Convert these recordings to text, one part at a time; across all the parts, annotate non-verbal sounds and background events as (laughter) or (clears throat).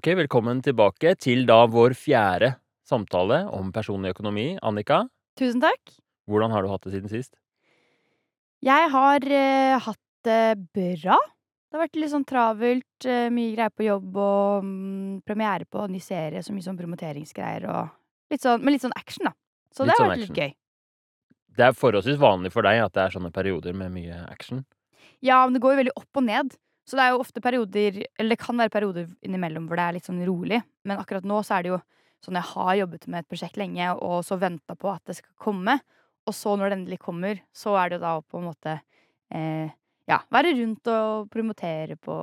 Ok, velkommen tilbake til da vår fjerde samtale om personlig økonomi. Annika, Tusen takk. hvordan har du hatt det siden sist? Jeg har eh, hatt det bra. Det har vært litt sånn travelt, eh, mye greier på jobb og mm, premiere på ny serie, så mye sånn promoteringsgreier og litt sånn Men litt sånn action, da. Så Litt det har sånn vært litt gøy. Det er forholdsvis vanlig for deg at det er sånne perioder med mye action. Ja, men det går jo veldig opp og ned. Så det er jo ofte perioder Eller det kan være perioder innimellom hvor det er litt sånn rolig, men akkurat nå så er det jo sånn jeg har jobbet med et prosjekt lenge, og så venta på at det skal komme. Og så, når det endelig kommer, så er det jo da å på en måte eh, Ja, være rundt og promotere på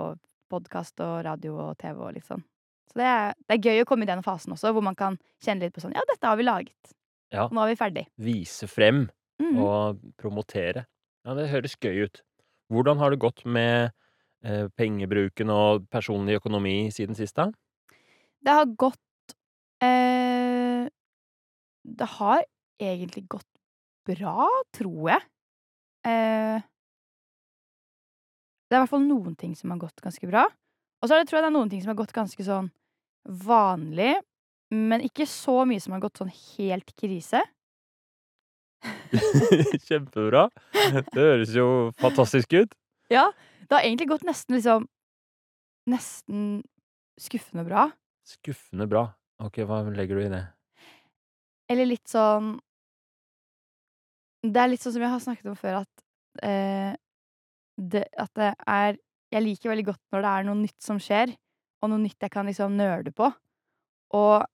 podkast og radio og TV og litt sånn. Så det er, det er gøy å komme i den fasen også, hvor man kan kjenne litt på sånn Ja, dette har vi laget. Ja. Nå er vi ferdig. Vise frem Mhm. og promotere. Ja, det høres gøy ut. Hvordan har det gått med pengebruken og personlig økonomi siden sist, da? Det har gått eh, Det har egentlig gått bra, tror jeg. Eh, det er i hvert fall noen ting som har gått ganske bra. Og så det, tror jeg det er noen ting som har gått ganske sånn vanlig, men ikke så mye som har gått sånn helt krise. (laughs) Kjempebra. Det høres jo fantastisk ut. Ja, det har egentlig gått nesten liksom Nesten skuffende bra. Skuffende bra. Ok, hva legger du i det? Eller litt sånn Det er litt sånn som jeg har snakket om før, at eh, det, At det er Jeg liker veldig godt når det er noe nytt som skjer, og noe nytt jeg kan liksom nerde på. Og,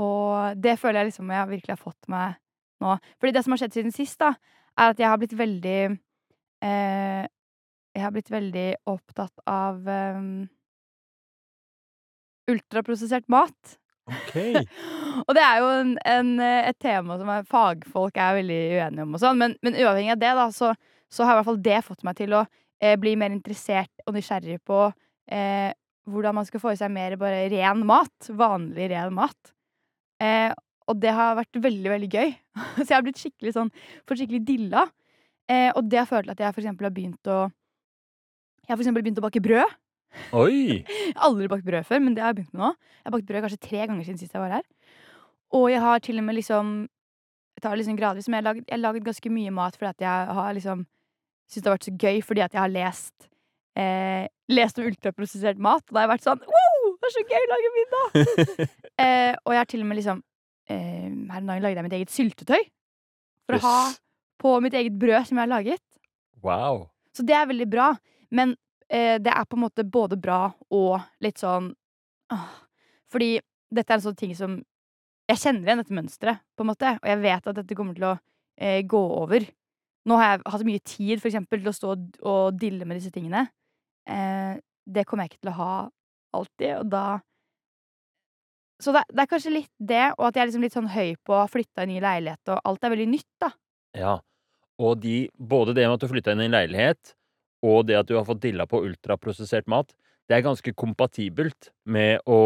og det føler jeg liksom jeg virkelig har fått meg nå. Fordi det som har skjedd siden sist, da, er at jeg har blitt veldig eh, Jeg har blitt veldig opptatt av um, ultraprosessert mat. Ok. (laughs) Og det er jo en, en, et tema som er, fagfolk er veldig uenige om, og sånn, men, men uavhengig av det, da, så, så har i hvert fall det fått meg til å eh, bli mer interessert og nysgjerrig på eh, hvordan man skal få i seg mer bare ren mat. Vanlig ren mat. Eh, og det har vært veldig, veldig gøy. (laughs) så jeg har blitt skikkelig sånn fått skikkelig dilla. Eh, og det har ført til at jeg for eksempel har begynt å Jeg har for eksempel begynt å bake brød. Oi! (laughs) Jeg har aldri bakt brød før, men det har jeg begynt med nå. Jeg har bakt brød kanskje tre ganger siden sist jeg var her. Og jeg har til og med liksom Jeg tar det liksom gradvis, men jeg har laget, jeg har laget ganske mye mat fordi at jeg har liksom syntes det har vært så gøy fordi at jeg har lest eh, Lest om ultraprosessert mat, og da har jeg vært sånn Wow! Det er så gøy å lage middag! (laughs) eh, og jeg har til og med liksom eh, Her om dagen lagde jeg mitt eget syltetøy. For å ha på mitt eget brød som jeg har laget. Wow. Så det er veldig bra. Men eh, det er på en måte både bra og litt sånn åh, Fordi dette er en sånn ting som Jeg kjenner igjen dette mønsteret, på en måte, og jeg vet at dette kommer til å eh, gå over. Nå har jeg hatt mye tid for eksempel, til å stå og- dille med disse tingene. Eh, det kommer jeg ikke til å ha alltid, og da Så det, det er kanskje litt det, og at jeg er liksom litt sånn høy på å ha flytta i ny leilighet, og alt er veldig nytt, da. Ja. Og de, både det med at du flytta inn i en leilighet, og det at du har fått dilla på ultraprosessert mat, det er ganske kompatibelt med å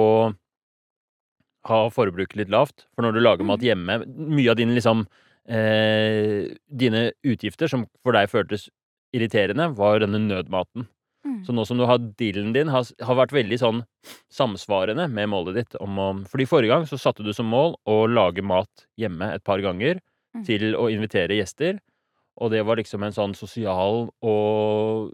ha forbruket litt lavt. For når du lager mat Mhm. hjemme Mye av dine liksom eh, Dine utgifter, som for deg føltes irriterende, var denne nødmaten. Mm. Så nå som du har dealen din, har, har vært veldig sånn samsvarende med målet ditt om å Fordi forrige gang så satte du som mål å lage mat hjemme et par ganger Mm. til å invitere gjester. Og det var liksom en sånn sosial og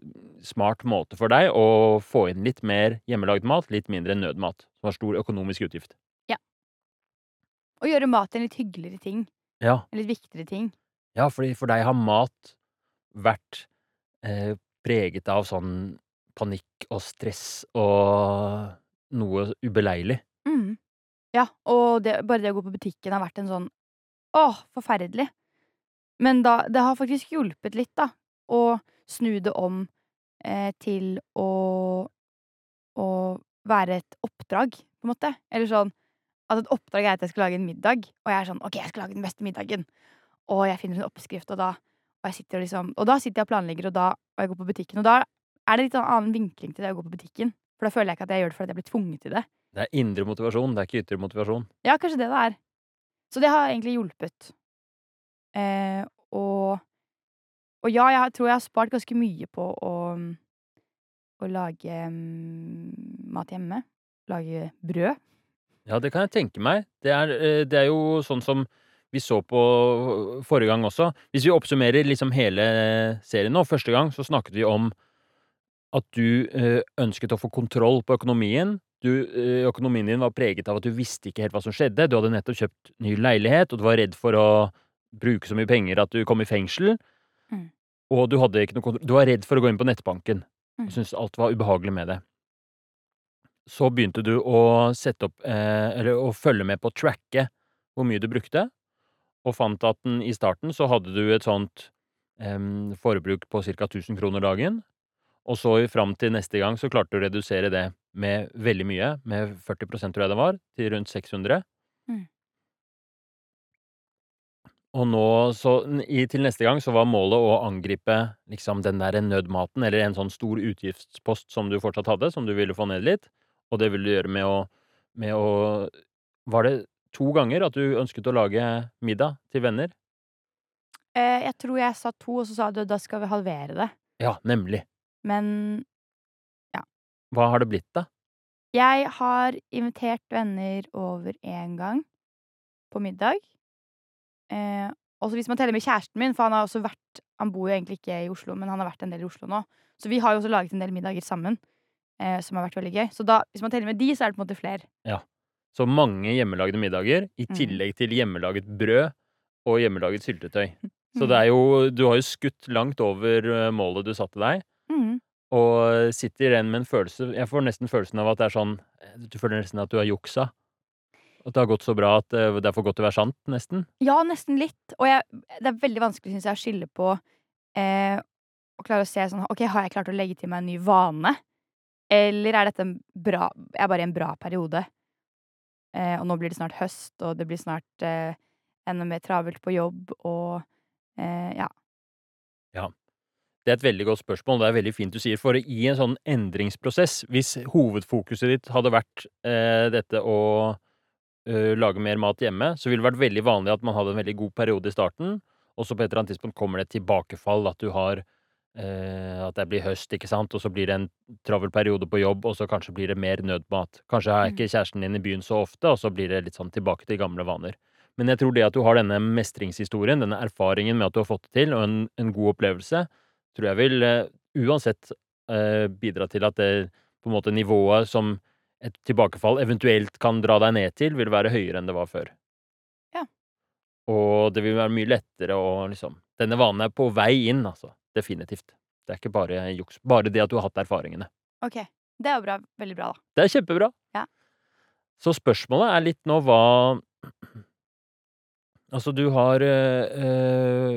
smart måte for deg å få inn litt mer hjemmelagd mat, litt mindre nødmat, som har stor økonomisk utgift. Ja. Og gjøre mat til en litt hyggeligere ting. Ja, En litt viktigere ting. ja fordi for deg har mat vært eh, preget av sånn panikk og stress og noe ubeleilig. Mm. Ja, og det, bare det å gå på butikken har vært en sånn Åh, forferdelig. Men da, det har faktisk hjulpet litt, da, å snu det om eh, til å å være et oppdrag, på en måte. Eller sånn at et oppdrag er at jeg skal lage en middag, og jeg er sånn OK, jeg skal lage den beste middagen. Og jeg finner en oppskrift, og da og jeg sitter og liksom Og da sitter jeg og planlegger, og da og jeg går på butikken, og da er det litt sånn annen vinkling til det å gå på butikken. For da føler jeg ikke at jeg gjør det fordi jeg blir tvunget til det. Det er indre motivasjon, det er ikke ytre motivasjon. Ja, kanskje det det er. Så det har egentlig hjulpet. Eh, og og ja, jeg tror jeg har spart ganske mye på å å lage mm, mat hjemme. lage brød. Ja, det kan jeg tenke meg. Det er, eh, det er jo sånn som vi så på forrige gang også. Hvis vi oppsummerer liksom hele serien nå, første gang så snakket vi om at du eh, ønsket å få kontroll på økonomien. Du, eh, økonomien din var preget av at du visste ikke helt hva som skjedde. Du hadde nettopp kjøpt ny leilighet, og du var redd for å bruke så mye penger at du kom i fengsel. Mm. Og du noe Du var redd for å gå inn på nettbanken. Mm. Syntes alt var ubehagelig med det. Så begynte du å sette opp eh, Eller å følge med på å tracke hvor mye du brukte, og fant at den, i starten så hadde du et sånt eh, forbruk på ca. 1000 kroner dagen. Og så fram til neste gang så klarte du å redusere det med veldig mye, med 40% tror jeg det var, til rundt 600. Mm. Og nå, så i, til neste gang så var målet å angripe liksom den der nødmaten, eller en sånn stor utgiftspost som du fortsatt hadde, som du ville få ned litt. Og det ville du gjøre med å, med å Var det to ganger at du ønsket å lage middag til venner? Eh, jeg tror jeg sa to, og så sa du da skal vi halvere det. Ja, nemlig. Men ja. Hva har det blitt, da? jeg har invitert venner over én gang på middag. Eh, også hvis man teller med kjæresten min, for han har også vært Han bor jo egentlig ikke i Oslo, men han har vært en del i Oslo nå. Så vi har jo også laget en del middager sammen, eh, som har vært veldig gøy. Så da, hvis man teller med de, så er det på en måte flere. Ja. Så mange hjemmelagde middager, i Mm. tillegg til hjemmelaget brød og hjemmelaget syltetøy. (laughs) Så det er jo Du har jo skutt langt over eh, målet du satte deg. Mm. Og sitter igjen med en følelse Jeg får nesten følelsen av at det er sånn Du føler nesten at du har juksa. At det har gått så bra at eh, det er for godt til å være sant, nesten. Ja, nesten litt. Og jeg, det er veldig vanskelig, syns jeg, å skille på eh, Å klare å se sånn OK, har jeg klart å legge til meg en ny vane? Eller er dette en bra Jeg er bare i en bra periode? Eh, og nå blir det snart høst, og det blir snart eh, enda mer travelt på jobb, og eh, ja. Det er et veldig godt spørsmål. Det er veldig fint du sier. For i en sånn endringsprosess, hvis hovedfokuset ditt hadde vært eh, dette å lage mer mat hjemme, så ville det vært veldig vanlig at man hadde en veldig god periode i starten, og så på et eller annet tidspunkt kommer det et tilbakefall, at du har eh, At det blir høst, ikke sant, og så blir det en travel periode på jobb, og så kanskje blir det mer nødmat. Kanskje er Mm. ikke kjæresten din i byen så ofte, og så blir det litt sånn tilbake til gamle vaner. Men jeg tror det at du har denne mestringshistorien, denne erfaringen med at du har fått det til, og en, en god opplevelse, tror jeg vil uh, uansett uh, bidra til at det på en måte nivået som et tilbakefall eventuelt kan dra deg ned til, vil være høyere enn det var før. Ja. Og det vil være mye lettere å liksom Denne vanen er på vei inn, altså. Definitivt. Det er ikke bare juks. Bare det at du har hatt erfaringene. OK. Det er jo bra. Veldig bra, da. Det er kjempebra. Ja. Så spørsmålet er litt nå hva Altså, du har øh,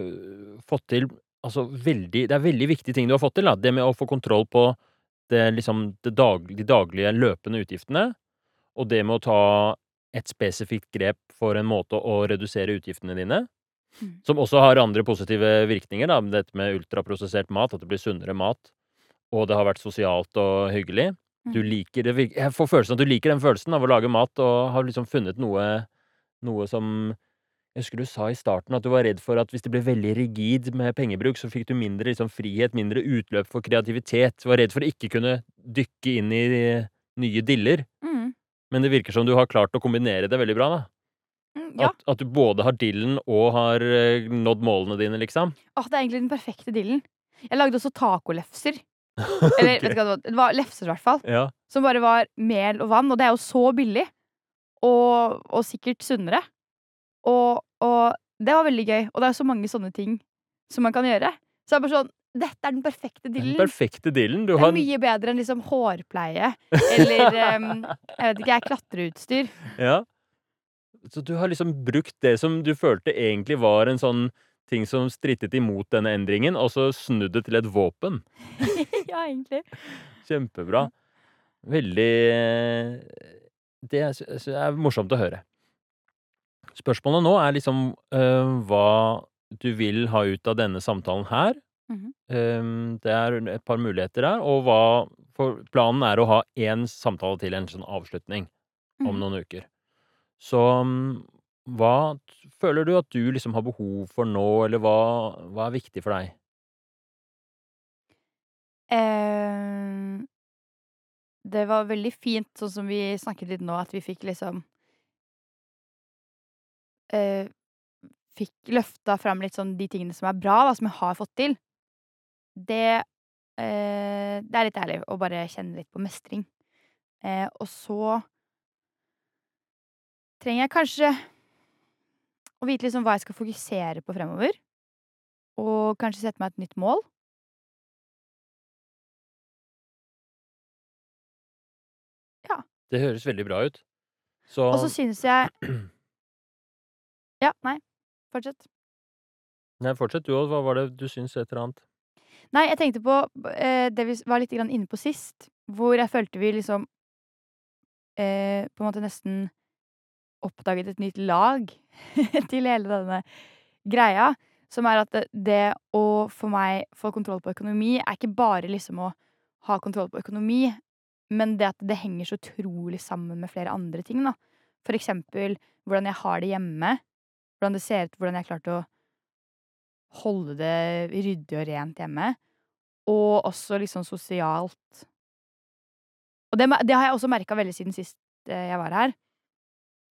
fått til altså veldig Det er veldig viktige ting du har fått til, da. Det med å få kontroll på det, liksom, det dag, de daglige løpende utgiftene, og det med å ta et spesifikt grep for en måte å redusere utgiftene dine. Mm. Som også har andre positive virkninger, da. Dette med ultraprosessert mat, at det blir sunnere mat. Og det har vært sosialt og hyggelig. Du Mm. liker det Jeg får følelsen at du liker den følelsen av å lage mat, og har liksom funnet noe, noe som Jeg husker du sa i starten at du var redd for at hvis det ble veldig rigid med pengebruk, så fikk du mindre liksom, frihet, mindre utløp for kreativitet. Du var redd for å ikke kunne dykke inn i nye diller. Mm. Men det virker som du har klart å kombinere det veldig bra, da. Mm, ja. At, at du både har dillen og har eh, nådd målene dine, liksom. Åh, det er egentlig den perfekte dillen. Jeg lagde også tacolefser. (laughs) Eller Ok. vet du hva det var? Det var lefser, i hvert fall. Ja. Som bare var mel og vann, og det er jo så billig. Og, og sikkert sunnere. Og, og det var veldig gøy. Og det er så mange sånne ting som man kan gjøre. Så det er bare sånn Dette er den perfekte Den perfekte dillen. Du Det har er mye bedre enn liksom hårpleie eller um, (laughs) Jeg vet ikke, jeg klatreutstyr. Ja. Så du har liksom brukt det som du følte egentlig var en sånn ting som strittet imot denne endringen, og så snudd det til et våpen. (laughs) ja, egentlig. Kjempebra. Veldig eh, Det er, er morsomt å høre. Spørsmålet nå er liksom eh, hva du vil ha ut av denne samtalen her. Mm -hmm. um, det er et par muligheter der, og hva For planen er å ha én samtale til, en sånn avslutning, om Mhm. noen uker. Så um, hva føler du at du liksom har behov for nå, eller hva, hva er viktig for deg? Em, det var veldig fint, sånn som vi snakket litt nå, at vi fikk liksom eh, Fikk løfta fram litt sånn de tingene som er bra, da, som jeg har fått til. Det eh, Det er litt ærlig å bare kjenne litt på mestring. Eh, og så trenger jeg kanskje å vite liksom hva jeg skal fokusere på fremover. Og kanskje sette meg et nytt mål. Ja. Det høres veldig bra ut. Så Og så synes jeg (clears throat) Ja, nei. Fortsett. Nei, fortsett du òg. Hva var det du syns et eller annet? Nei, jeg tenkte på eh, det vi var litt inne på sist, hvor jeg følte vi liksom eh, på en måte nesten oppdaget et nytt lag (laughs) til hele denne greia. Som er at det, det å for meg få kontroll på økonomi er ikke bare liksom å ha kontroll på økonomi, men det at det henger så utrolig sammen med flere andre ting, da. For eksempel hvordan jeg har det hjemme. Hvordan det ser ut, hvordan jeg klarte å holde det ryddig og rent hjemme. Og også liksom sosialt. Og det, det har jeg også merka veldig siden sist eh, jeg var her.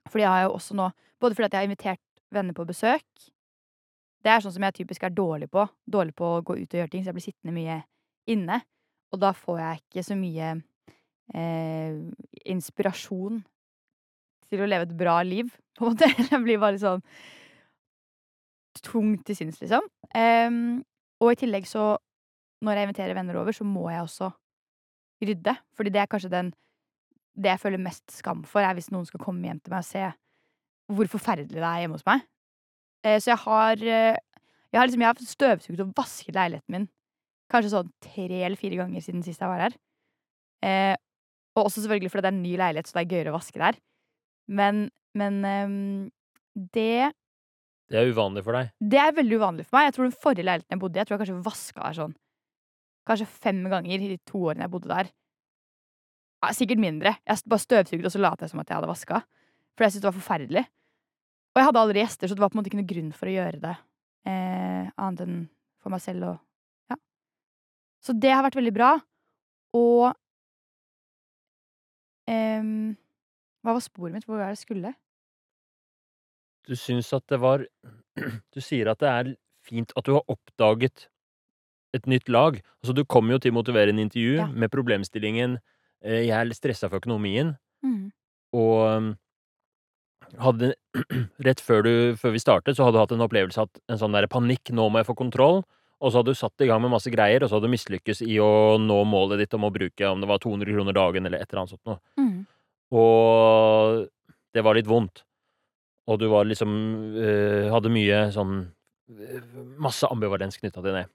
Fordi jeg har jo også nå Både fordi jeg har invitert venner på besøk. Det er sånn som jeg typisk er dårlig på. Dårlig på å gå ut og gjøre ting, så jeg blir sittende mye inne. Og da får jeg ikke så mye eh, inspirasjon til å leve et bra liv, på en måte. (laughs) Jeg blir bare sånn tung til sinns, liksom. Um, og i tillegg så, når jeg inviterer venner over, så må jeg også rydde. Fordi det er kanskje den Det jeg føler mest skam for, er hvis noen skal komme hjem til meg og se hvor forferdelig det er hjemme hos meg. Uh, så jeg har uh, Jeg har liksom støvsugd og vasket leiligheten min kanskje sånn tre eller fire ganger siden sist jeg var her. Uh, og også selvfølgelig fordi det er en ny leilighet, så det er gøyere å vaske der. Men, men um, det Det er uvanlig for deg. det er veldig uvanlig for meg. Jeg tror den forrige leiligheten jeg bodde i, jeg tror jeg kanskje vaska her sånn Kanskje fem ganger i de to årene jeg bodde der. Ja, sikkert mindre. Jeg bare støvsugde, og så lot jeg som at jeg hadde vaska. For jeg syntes det var forferdelig. Og jeg hadde aldri gjester, så det var på en måte ikke noe grunn for å gjøre det. Eh, annet enn for meg selv og Ja. Så det har vært veldig bra. Og eh, Hva var sporet mitt? Hvor var det jeg skulle? Du syns at det var (clears throat) Du sier at det er fint at du har oppdaget et nytt lag. Altså, du kom jo til motiverende intervju Ja. med problemstillingen eh, 'jeg er litt stressa for økonomien', Mm. og um, hadde (clears throat) Rett før, du, før vi startet, så hadde du hatt en opplevelse av en sånn der panikk 'nå må jeg få kontroll', og så hadde du satt i gang med masse greier, og så hadde du mislykkes i å nå målet ditt om å bruke om det var 200 kroner dagen eller et eller annet sånt noe. Mm. Og det var litt vondt. Og du var liksom øh, Hadde mye sånn øh, Masse ambivalens knytta til det.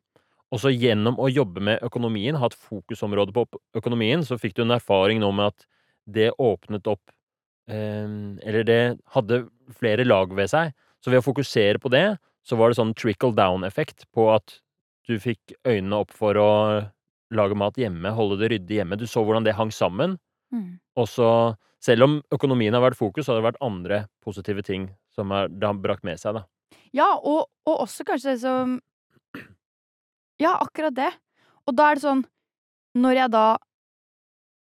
Og så gjennom å jobbe med økonomien, ha et fokusområde på økonomien, så fikk du en erfaring nå med at det åpnet opp eh, Eller det hadde flere lag ved seg. Så ved å fokusere på det, så var det sånn trickle down-effekt på at du fikk øynene opp for å lage mat hjemme, holde det ryddig hjemme. Du så hvordan det hang sammen. Mm. Og så, selv om økonomien har vært fokus, så har det vært andre positive ting som er, det har brakt med seg, da. Ja, og, og også kanskje det som Ja, akkurat det. Og da er det sånn Når jeg da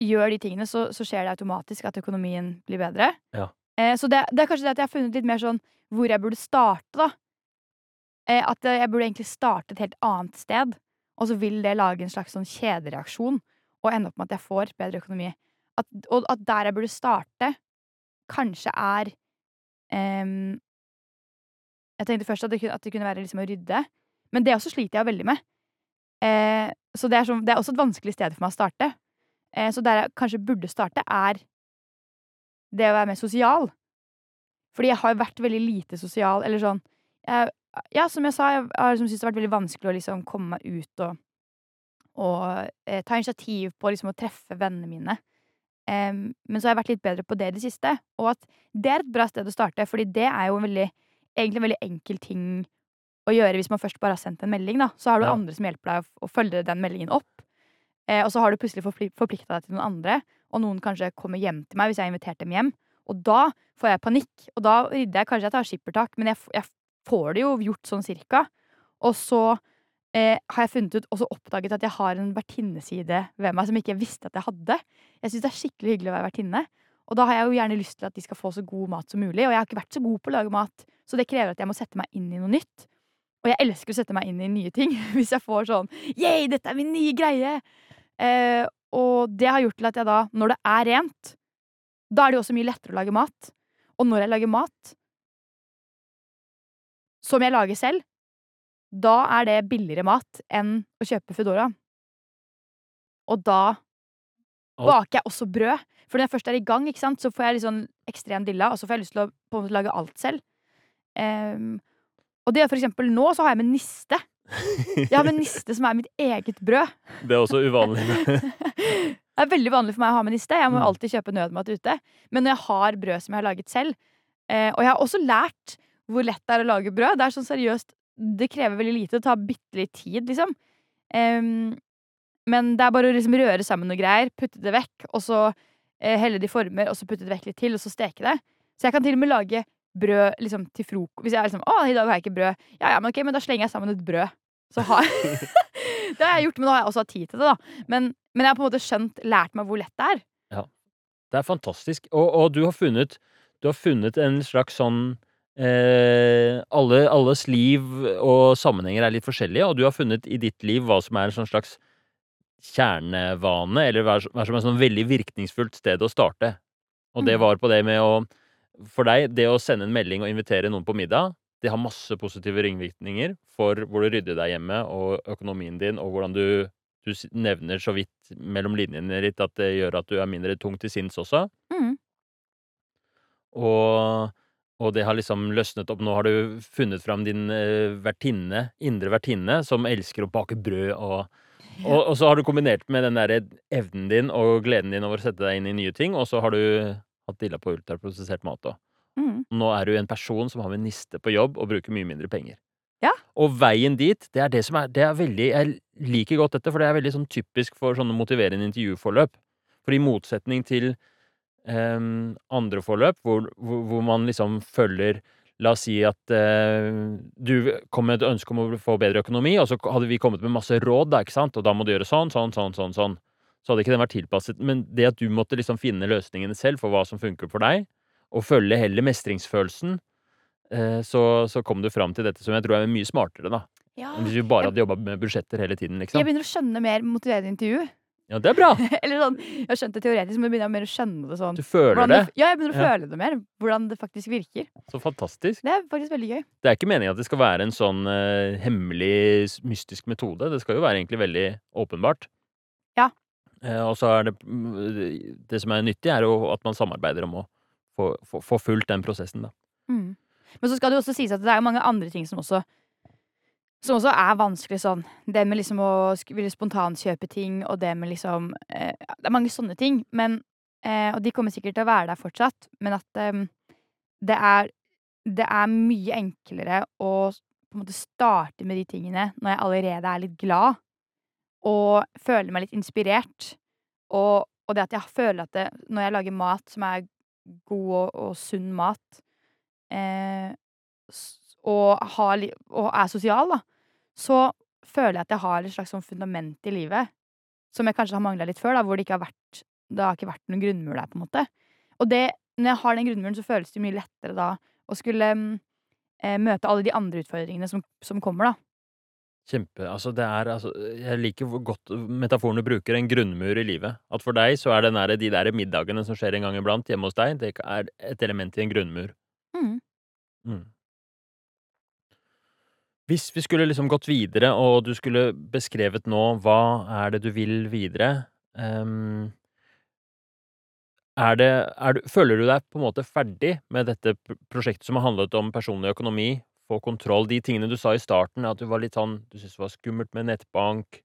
gjør de tingene, så, så skjer det automatisk at økonomien blir bedre. Ja. Eh, så det, det er kanskje det at jeg har funnet litt mer sånn hvor jeg burde starte, da. Eh, at jeg burde egentlig starte et helt annet sted. Og så vil det lage en slags sånn kjedereaksjon og ende opp med at jeg får bedre økonomi. At, og at der jeg burde starte, kanskje er um, Jeg tenkte først at det, at det kunne være liksom å rydde, men det også sliter jeg veldig med. Eh, så det er, sånn, det er også et vanskelig sted for meg å starte. Eh, så der jeg kanskje burde starte, er det å være mer sosial. Fordi jeg har vært veldig lite sosial, eller sånn jeg, Ja, som jeg sa, jeg har liksom syntes det har vært veldig vanskelig å liksom komme meg ut og, og eh, ta initiativ på liksom å treffe vennene mine. Em, men så har jeg vært litt bedre på det i det siste, og at det er et bra sted å starte, fordi det er jo en veldig, egentlig en veldig enkel ting å gjøre hvis man først bare har sendt en melding, da. Så har du Ja. andre som hjelper deg å, å følge den meldingen opp. Eh, og så har du plutselig forpli forplikta deg til noen andre, og noen kanskje kommer hjem til meg hvis jeg har invitert dem hjem. Og da får jeg panikk, og da rydder jeg kanskje jeg tar skippertak, men jeg, jeg får det jo gjort sånn cirka. Og så eh, har jeg funnet ut, også oppdaget at jeg har en vertinneside ved meg som ikke jeg visste at jeg hadde. Jeg syns det er skikkelig hyggelig å være vertinne. Og da har jeg jo gjerne lyst til at de skal få så god mat som mulig. Og jeg har ikke vært så god på å lage mat, så det krever at jeg må sette meg inn i noe nytt. Og jeg elsker å sette meg inn i nye ting. (laughs) Hvis jeg får sånn Yeah, dette er min nye greie! Eh, og det har gjort til at jeg da, når det er rent, da er det jo også mye lettere å lage mat. Og når jeg lager mat som jeg lager selv, da er det billigere mat enn å kjøpe Foodora. Og da baker jeg også brød. For når jeg først er i gang, ikke sant, så får jeg litt sånn ekstrem dilla, og så får jeg lyst til å på en måte lage alt selv. Um, og det er for eksempel nå så har jeg med niste. Jeg har med niste som er mitt eget brød. Det er også uvanlig. (laughs) Det er veldig vanlig for meg å ha med niste. Jeg må Mm. alltid kjøpe nødmat ute. Men når jeg har brød som jeg har laget selv eh, Og jeg har også lært hvor lett det er å lage brød. Det er sånn seriøst Det krever veldig lite. Det tar bitte litt tid, liksom. Um, men det er bare å liksom røre sammen noe greier, putte det vekk, og så eh, helle det i former, og så putte det vekk litt til, og så steke det. Så jeg kan til og med lage brød liksom, til frokost. Hvis jeg er liksom 'Å, i dag har jeg ikke brød'. Ja, ja, men ok, men da slenger jeg sammen et brød. Så har (laughs) (laughs) Det har jeg gjort, men nå har jeg også hatt tid til det, da. Men, men jeg har på en måte skjønt, lært meg hvor lett det er. Ja. Det er fantastisk. Og, og du har funnet Du har funnet en slags sånn eh, alle, Alles liv og sammenhenger er litt forskjellige, og du har funnet i ditt liv hva som er en sånn slags kjernevane, eller hva som er et sånn veldig virkningsfullt sted å starte. Og det Mm. var på det med å For deg, det å sende en melding og invitere noen på middag, det har masse positive ringvirkninger for hvor du rydder deg hjemme, og økonomien din, og hvordan du Du nevner så vidt mellom linjene ditt at det gjør at du er mindre tung til sinns også. Mm. Og, og det har liksom løsnet opp. Nå har du funnet fram din eh, vertinne, indre vertinne, som elsker å bake brød og og, og så har du kombinert med den der evnen din og gleden din over å sette deg inn i nye ting, og så har du hatt dilla på ultraprosessert mat òg. Mm. Nå er du en person som har med niste på jobb og bruker mye mindre penger. Ja. Og veien dit, det er det som er Det er veldig Jeg liker godt dette, for det er veldig sånn typisk for sånne motiverende intervjuforløp. For i motsetning til andre forløp, hvor, hvor, hvor man liksom følger La oss si at eh, du kom med et ønske om å få bedre økonomi, og så hadde vi kommet med masse råd, da, ikke sant? og da må du gjøre sånn, sånn, sånn, sånn, sånn. Så hadde ikke den vært tilpasset. Men det at du måtte liksom finne løsningene selv for hva som funker for deg, og følge heller mestringsfølelsen, eh, så, så kom du fram til dette som jeg tror er mye smartere, da. Ja. Hvis vi bare hadde jobba med budsjetter hele tiden, Jeg liksom. begynner å skjønne mer motiverende intervju. Ja, det er bra! (laughs) Eller sånn, Jeg har skjønt det teoretisk, men jeg begynner mer å skjønne det sånn. Du føler det? det. Ja, jeg begynner å Ja. føle det mer. Hvordan det faktisk virker. Så fantastisk. Det er faktisk veldig gøy. Det er ikke meningen at det skal være en sånn uh, hemmelig, mystisk metode. Det skal jo være egentlig veldig åpenbart. Ja. Uh, og så er det mm, Det som er nyttig, er jo at man samarbeider om å få, få, få fulgt den prosessen, da. Mm. Men så skal det jo også sies at det er mange andre ting som også som også er vanskelig sånn. Det med liksom å ville spontankjøpe ting, og det med liksom eh, Det er mange sånne ting, men eh, Og de kommer sikkert til å være der fortsatt, men at eh, det er Det er mye enklere å på en måte starte med de tingene når jeg allerede er litt glad, og føler meg litt inspirert. Og, og det at jeg føler at det, når jeg lager mat som er god og, og sunn mat, eh, og, har, og er sosial, da, så føler jeg at jeg har et slags sånn fundament i livet som jeg kanskje har mangla litt før, da, hvor det ikke har vært Det har ikke vært noen grunnmur der, på en måte. Og det, når jeg har den grunnmuren, så føles det mye lettere da å skulle mm, eh, møte alle de andre utfordringene som, som kommer, da. Kjempe. Altså, det er altså Jeg liker godt metaforen du bruker, en grunnmur i livet. At for deg så er den der, de der middagene som skjer en gang iblant hjemme hos deg, det er et element i en grunnmur. Mm. Mm. Hvis vi skulle liksom gått videre, og du skulle beskrevet nå hva er det du vil videre um, er det, er du, Føler du deg på en måte ferdig med dette prosjektet som har handlet om personlig økonomi? Få kontroll. De tingene du sa i starten, at du var litt sånn Du syntes det var skummelt med nettbank.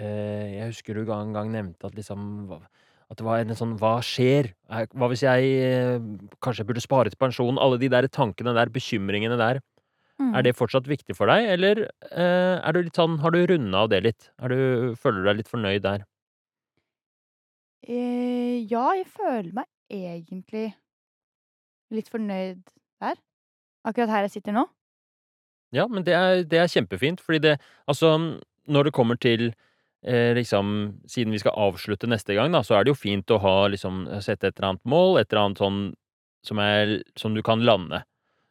Eh, jeg husker du en gang nevnte at liksom At det var en sånn Hva skjer? Er- Hva hvis jeg eh, kanskje burde spare til pensjon? Alle de der tankene der, bekymringene der. Mm. Er det fortsatt viktig for deg, eller eh, er du sånn, har du runda av det litt? Du, føler du deg litt fornøyd der? Eh, ja, jeg føler meg egentlig litt fornøyd der. Akkurat her jeg sitter nå. Ja, men det er det er kjempefint, fordi det altså, når det kommer til, eh, liksom Siden vi skal avslutte neste gang, da, så er det jo fint å ha liksom sette et eller annet mål, et eller annet sånn som er som du kan lande,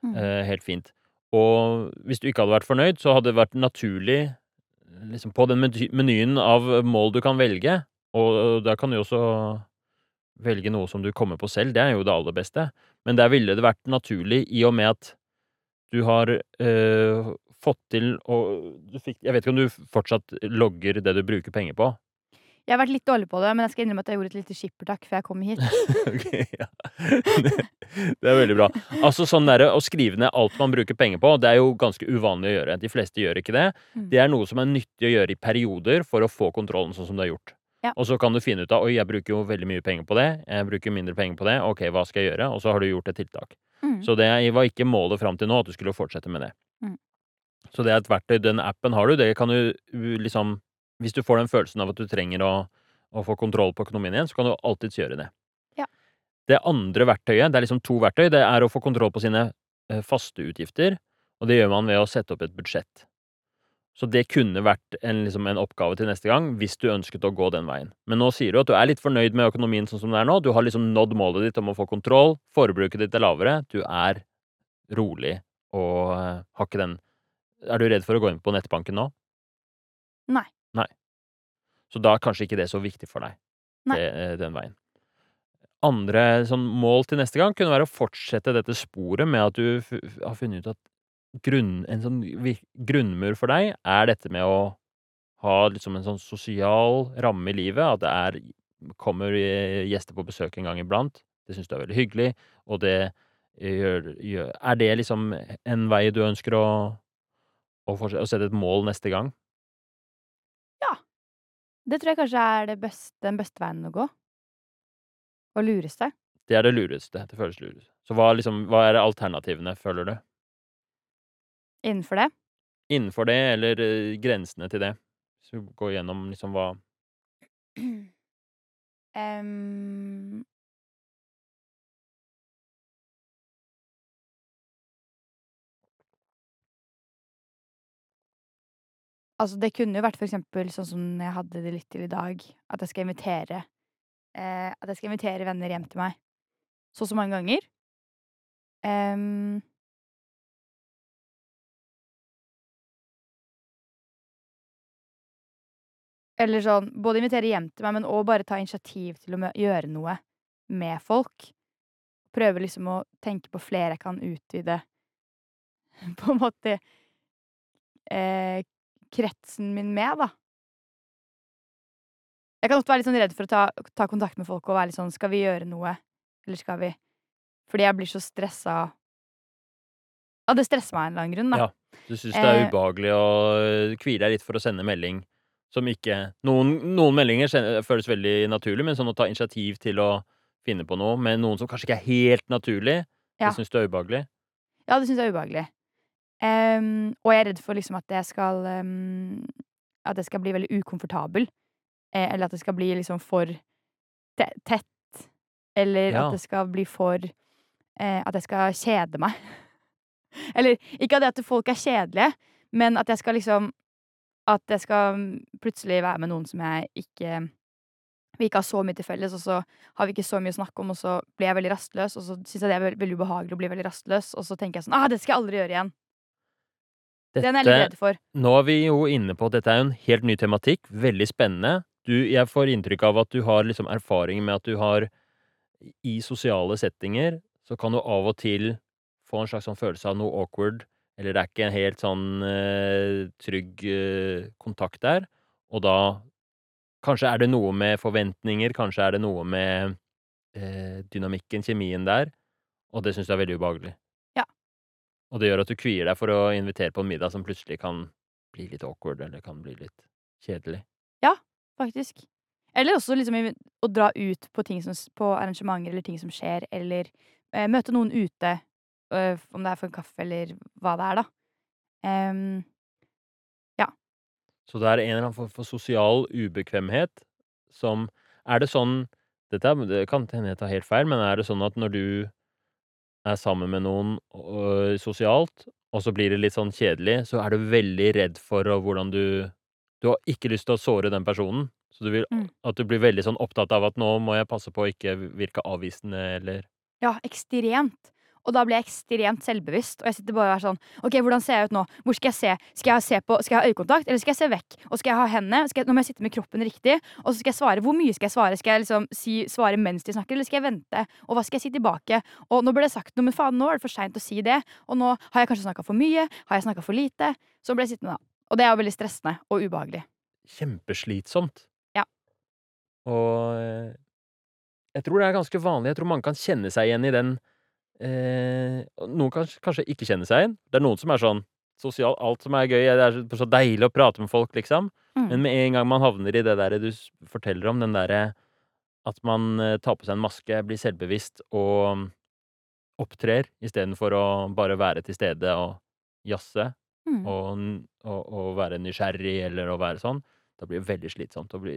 Mm. eh, helt fint. Og hvis du ikke hadde vært fornøyd, så hadde det vært naturlig liksom på den menyen av mål du kan velge, og da kan du også velge noe som du kommer på selv, det er jo det aller beste, men der ville det vært naturlig i og med at du har, øh, fått til å Jeg vet ikke om du fortsatt logger det du bruker penger på? Jeg har vært litt dårlig på det, men jeg skal innrømme at jeg gjorde et lite skippertak før jeg kom hit. (laughs) okay, ja. (laughs) Det er veldig bra. Altså, sånn der, å skrive ned alt man bruker penger på, det er jo ganske uvanlig å gjøre. De fleste gjør ikke det. Mm. Det er noe som er nyttig å gjøre i perioder for å få kontrollen sånn som du har gjort. Ja. Og så kan du finne ut av Oi, jeg bruker jo veldig mye penger på det. Jeg bruker mindre penger på det. Ok, hva skal jeg gjøre? Og så har du gjort et tiltak. Mm. Så det var ikke målet fram til nå at du skulle fortsette med det. Mm. Så det er et verktøy. Den appen har du. Det kan du liksom Hvis du får den følelsen av at du trenger å, å få kontroll på økonomien igjen, så kan du alltids gjøre det. Ja. Det andre verktøyet, det er liksom to verktøy, det er å få kontroll på sine eh, faste utgifter, og det gjør man ved å sette opp et budsjett. Så det kunne vært en, liksom, en oppgave til neste gang, hvis du ønsket å gå den veien. Men nå sier du at du er litt fornøyd med økonomien sånn som det er nå. Du har liksom nådd målet ditt om å få kontroll, forbruket ditt er lavere, du er rolig og eh, har ikke den Er du redd for å gå inn på nettbanken nå? Nei. Så da er kanskje ikke det så viktig for deg, det, eh, den veien. Andre sånn mål til neste gang kunne være å fortsette dette sporet med at du har funnet ut at grunn en sånn grunnmur for deg er dette med å ha liksom en sånn sosial ramme i livet, at det er kommer, eh, gjester på besøk en gang iblant. Det syns du er veldig hyggelig, og det gjør gjør Er det liksom en vei du ønsker å å å sette et mål neste gang? Det tror jeg kanskje er det beste den beste veien å gå. Og lureste. Det er det lureste. Det føles lurest. Så hva liksom hva er alternativene, føler du? Innenfor det. Innenfor det, eller uh, grensene til det? Hvis vi går gjennom liksom hva (clears throat) Em Altså, det kunne jo vært for eksempel sånn som jeg hadde det litt til i dag, at jeg skal invitere eh, At jeg skal invitere venner hjem til meg så og så mange ganger. Um, Eller sånn både invitere hjem til meg, men òg bare ta initiativ til å gjøre noe med folk. Prøve liksom å tenke på flere jeg kan utvide (laughs) på en måte eh, kretsen min med, da. Jeg kan ofte være litt sånn redd for å ta ta kontakt med folk og være litt sånn Skal vi gjøre noe, eller skal vi Fordi jeg blir så stressa Ja, det stresser meg av en eller annen grunn, da. Ja. Du syns det er Eh. ubehagelig å kvier deg litt for å sende melding som ikke Noen noen meldinger føles veldig naturlig, men sånn å ta initiativ til å finne på noe med noen som kanskje ikke er helt naturlig, Ja. det syns du er ubehagelig? Ja, det syns jeg er ubehagelig. Em, og jeg er redd for liksom at jeg skal um, At jeg skal bli veldig ukomfortabel. Eh, eller at det skal bli liksom for te tett. Eller Ja. at det skal bli for eh, At jeg skal kjede meg. (laughs) eller ikke det at folk er kjedelige, men at jeg skal liksom At jeg skal plutselig være med noen som jeg ikke vi ikke har så mye til felles, og så har vi ikke så mye å snakke om, og så blir jeg veldig rastløs, og så syns jeg det er veldig ubehagelig å bli veldig rastløs, og så tenker jeg sånn ah, det skal jeg aldri gjøre igjen. Den er jeg litt redd for. Nå er vi jo inne på at dette er en helt ny tematikk, veldig spennende. Du, jeg får inntrykk av at du har liksom erfaring med at du har I sosiale settinger så kan du av og til få en slags sånn følelse av noe awkward, eller det er ikke en helt sånn uh, trygg uh, kontakt der, og da Kanskje er det noe med forventninger, kanskje er det noe med uh, dynamikken, kjemien der, og det syns du er veldig ubehagelig. Og det gjør at du kvier deg for å invitere på en middag som plutselig kan bli litt awkward, eller kan bli litt kjedelig. Ja, Faktisk. Eller også liksom å dra ut på ting som på arrangementer eller ting som skjer, eller eh, møte noen ute, øh, om det er for en kaffe eller hva det er, da. Ja. Så det er en eller annen form for sosial ubekvemhet som Er det sånn Dette det kan hende jeg tar helt feil, men er det sånn at når du er sammen med noen, øh, sosialt, og så blir det litt sånn kjedelig, så er du veldig redd for hvordan du Du har ikke lyst til å såre den personen, så du vil Mm. at du blir veldig sånn opptatt av at nå må jeg passe på å ikke virke avvisende eller Ja, ekstremt. Og da blir jeg ekstremt selvbevisst, og jeg sitter bare og er sånn OK, hvordan ser jeg ut nå? Hvor skal jeg se? Skal jeg se på Skal jeg ha øyekontakt, eller skal jeg se vekk? Og skal jeg ha hendene? Skal jeg, nå må jeg sitte med kroppen riktig, og så skal jeg svare. Hvor mye skal jeg svare? Skal jeg liksom si, svare mens de snakker, eller skal jeg vente? Og hva skal jeg si tilbake? Og nå ble det sagt noe, men faen, nå er det for seint å si det. Og nå har jeg kanskje snakka for mye? Har jeg snakka for lite? Så ble jeg sittende, da. Og det er jo veldig stressende og ubehagelig. Kjempeslitsomt. Ja. Og eh, jeg tror det er ganske vanlig. Jeg tror mange kan kjenne seg igjen i den eh, Noen kan kanskje ikke kjenne seg igjen. Det er noen som er sånn sosial Alt som er gøy, det er så- deilig å prate med folk, liksom. Mm. Men med en gang man havner i det der du forteller om, den derre at man eh, tar på seg en maske, blir selvbevisst og opptrer istedenfor å bare være til stede og jazze Mm. og, og, og være nysgjerrig eller å være sånn, da blir det veldig slitsomt. Og, bli,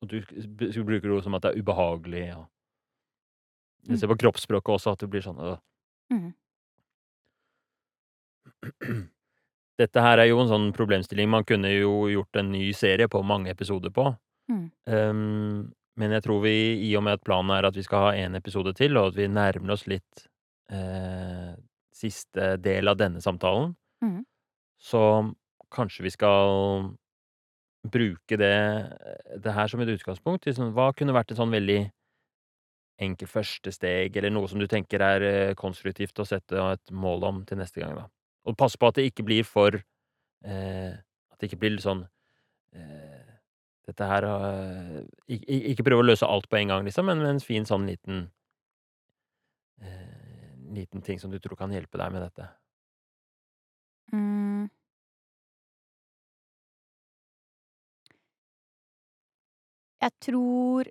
og du du bruker ord som at det er ubehagelig. Og. Du ser på kroppsspråket også at du blir sånn øh. Mm. (clears throat) Dette her er jo en sånn problemstilling man kunne jo gjort en ny serie på mange episoder på. Mm. Um, men jeg tror vi, i og med at planen er at vi skal ha én episode til, og at vi nærmer oss litt eh, siste del av denne samtalen, mm. så kanskje vi skal bruke det, det her som et utgangspunkt sånn Hva kunne vært en sånn veldig enkelt første steg, eller noe som du tenker er eh, konstruktivt å sette et mål om til neste gang, da? Og passe på at det ikke blir for eh, At det ikke blir sånn eh, Dette her eh, ik ik Ikke prøve å løse alt på en gang, liksom, men en fin sånn liten eh, liten ting som du tror kan hjelpe deg med dette. Mm. Jeg tror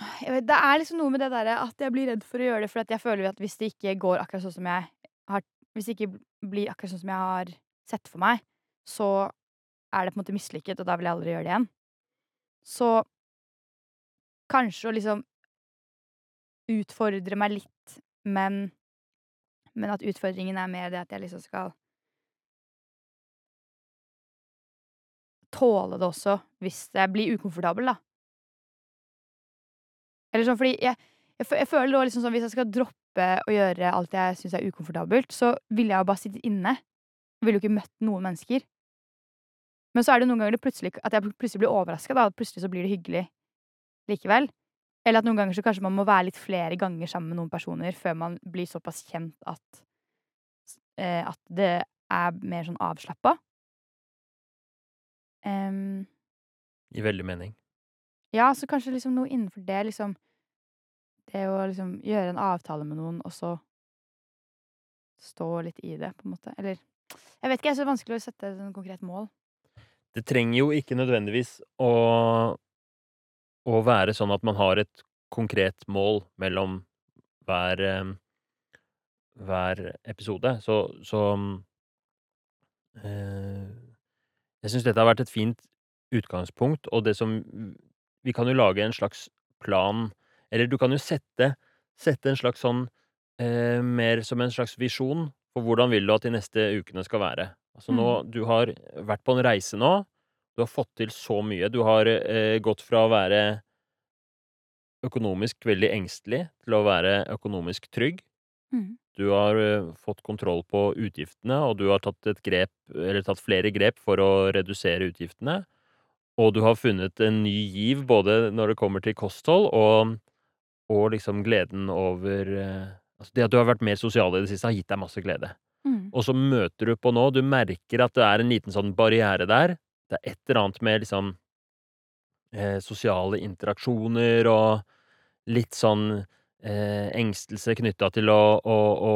vet, det er liksom noe med det derre at jeg blir redd for å gjøre det, for jeg føler at hvis det ikke går akkurat sånn som jeg har Hvis det ikke blir akkurat sånn som jeg har sett for meg, så er det på en måte mislykket, og da vil jeg aldri gjøre det igjen. Så kanskje å liksom utfordre meg litt, men men at utfordringen er mer det at jeg liksom skal tåle det også, hvis jeg blir ukomfortabel, da. Eller sånn fordi jeg jeg jeg føler da liksom sånn hvis jeg skal droppe å gjøre alt jeg syns er ukomfortabelt, så ville jeg bare sittet inne. Ville jo ikke møtt noen mennesker. Men så er det noen ganger det at jeg plutselig blir overraska, plutselig så blir det hyggelig likevel. Eller at noen ganger så kanskje man må være litt flere ganger sammen med noen personer før man blir såpass kjent at eh, at det er mer sånn avslappa. Um, Gir veldig mening. Ja, så kanskje liksom noe innenfor det, liksom Det å liksom gjøre en avtale med noen, og så stå litt i det, på en måte. Eller Jeg vet ikke, jeg er vanskelig å sette et sånn konkret mål. Det trenger jo ikke nødvendigvis å å være sånn at man har et konkret mål mellom hver eh, hver episode. Så så øh, Jeg syns dette har vært et fint utgangspunkt, og det som Vi kan jo lage en slags plan, eller du kan jo sette sette en slags sånn eh, Mer som en slags visjon for hvordan vil du at de neste ukene skal være. Altså nå Du har vært på en reise nå. Du har fått til så mye. Du har eh, gått fra å være økonomisk veldig engstelig til å være økonomisk trygg. Mm. Du har uh, fått kontroll på utgiftene, og du har tatt et grep, eller tatt flere grep for å redusere utgiftene. Og du har funnet en ny giv både når det kommer til kosthold og, og liksom gleden over eh, Altså det at du har vært mer sosial i det siste, har gitt deg masse glede. Mm. Og så møter du på nå, du merker at det er en liten sånn barriere der. Det er et eller annet med liksom eh, sosiale interaksjoner og litt sånn eh, engstelse knytta til å, å, å,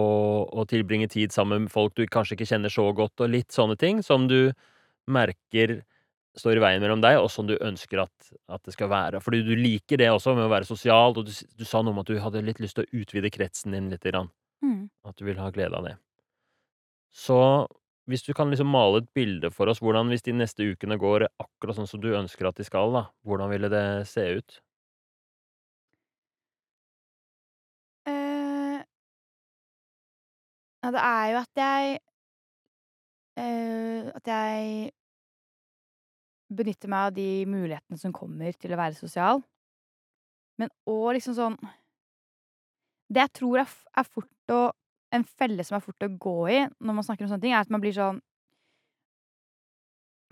å tilbringe tid sammen med folk du kanskje ikke kjenner så godt, og litt sånne ting som du merker står i veien mellom deg, og som du ønsker at, at det skal være. Fordi du liker det også med å være sosial, og du, du sa noe om at du hadde litt lyst til å utvide kretsen din litt. Mhm. At du vil ha glede av det. Så hvis du kan liksom male et bilde for oss hvordan hvis de neste ukene går akkurat sånn som du ønsker at de skal, da, hvordan ville det se ut? Eh, Ja, det er jo at jeg uh, At jeg benytter meg av de mulighetene som kommer til å være sosial. Men òg liksom sånn Det jeg tror er er fort å en felle som er fort å gå i når man snakker om sånne ting, er at man blir sånn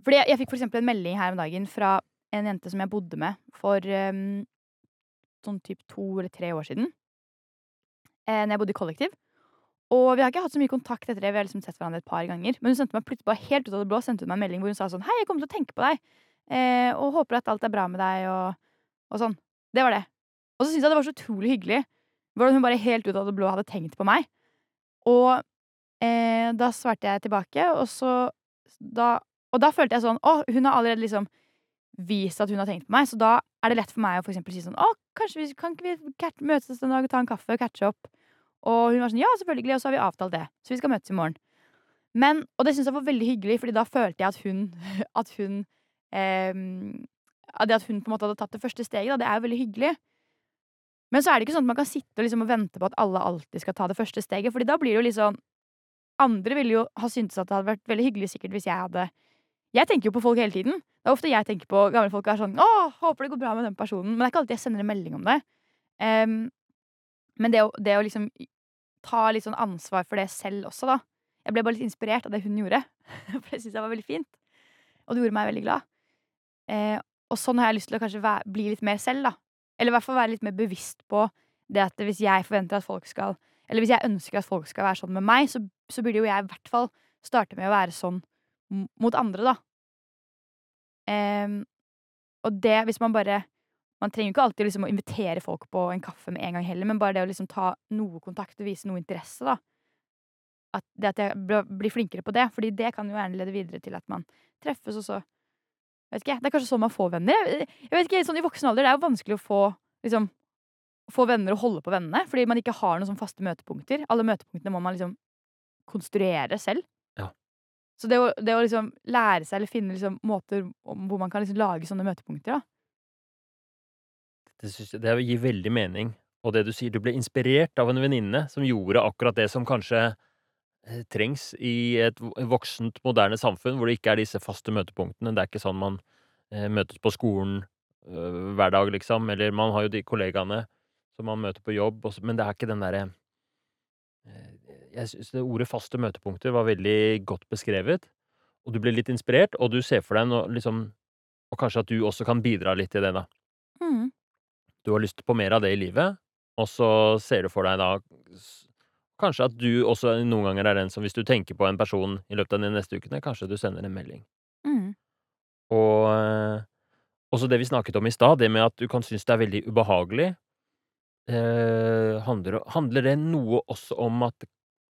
Fordi jeg jeg fikk for eksempel en melding her om dagen fra en jente som jeg bodde med for, um, sånn typ to eller tre år siden, eh, når jeg bodde i kollektiv. Og vi har ikke hatt så mye kontakt etter det, vi har liksom sett hverandre et par ganger. Men hun sendte meg plutselig bare helt ut av det blå sendte hun meg en melding hvor hun sa sånn 'Hei, jeg kommer til å tenke på deg, eh, og håper at alt er bra med deg', og og sånn. Det var det. Og så syntes jeg det var så utrolig hyggelig hvordan hun bare helt ut av det blå hadde tenkt på meg. Og, eh, da svarte jeg tilbake, og så da og da følte jeg sånn Å, hun har allerede liksom vist at hun har tenkt på meg, så da er det lett for meg å for eksempel si sånn Å, kanskje vi kan ikke vi møtes en dag og ta en kaffe og catche opp? Og hun var sånn Ja, selvfølgelig, og så har vi avtalt det. Så vi skal møtes i morgen. Men og det syns jeg var veldig hyggelig, fordi da følte jeg at hun (laughs) at hun eh, det at hun på en måte hadde tatt det første steget, da, det er jo veldig hyggelig. Men så er det ikke sånn at man kan sitte og liksom og vente på at alle alltid skal ta det første steget, fordi da blir det jo sånn Andre ville jo ha syntes at det hadde vært veldig hyggelig sikkert hvis jeg hadde Jeg tenker jo på folk hele tiden. Det er ofte jeg tenker på gamle folk og er sånn 'Å, håper det går bra med den personen.' Men det er ikke alltid jeg sender en melding om det. Um, men det å det å liksom ta litt sånn ansvar for det selv også, da. Jeg ble bare litt inspirert av det hun gjorde, (laughs) for det syntes jeg var veldig fint. Og det gjorde meg veldig glad. Eh, og sånn har jeg lyst til å kanskje være, bli litt mer selv, da. Eller i hvert fall være litt mer bevisst på det at hvis jeg forventer at folk skal eller hvis jeg ønsker at folk skal være sånn med meg, så så burde jo jeg i hvert fall starte med å være sånn mot andre, da. Eh, og det hvis man bare Man trenger jo ikke alltid liksom å invitere folk på en kaffe med en gang heller, men bare det å liksom ta noe kontakt og vise noe interesse, da. At det at jeg blir flinkere på det, fordi det kan jo gjerne lede videre til at man treffes, og så vet ikke det er kanskje sånn man får venner. Jeg vet ikke, sånn i voksen alder, det er jo vanskelig å få liksom få venner og holde på vennene, fordi man ikke har noen sånn faste møtepunkter. Alle møtepunktene må man liksom konstruere selv. Ja. Så det å det å liksom lære seg eller finne liksom måter om hvor man kan liksom lage sånne møtepunkter, da. Det synes, det gir veldig mening. Og det du sier, du ble inspirert av en venninne som gjorde akkurat det som kanskje, eh, trengs i et voksent, moderne samfunn, hvor det ikke er disse faste møtepunktene. Det er ikke sånn man, eh, møtes på skolen, øh, hver dag, liksom. Eller man har jo de kollegaene som man møter på jobb, men det er ikke den derre eh, Jeg syns det ordet faste møtepunkter var veldig godt beskrevet, og du ble litt inspirert, og du ser for deg noe liksom og kanskje at du også kan bidra litt til det, da. Mhm. Du har lyst på mer av det i livet, og så ser du for deg da kanskje at du også noen ganger er den som hvis du tenker på en person i løpet av de neste ukene, kanskje du sender en melding. Mm. Og også det vi snakket om i stad, det med at du kan synes det er veldig ubehagelig, eh, handler handler det noe også om at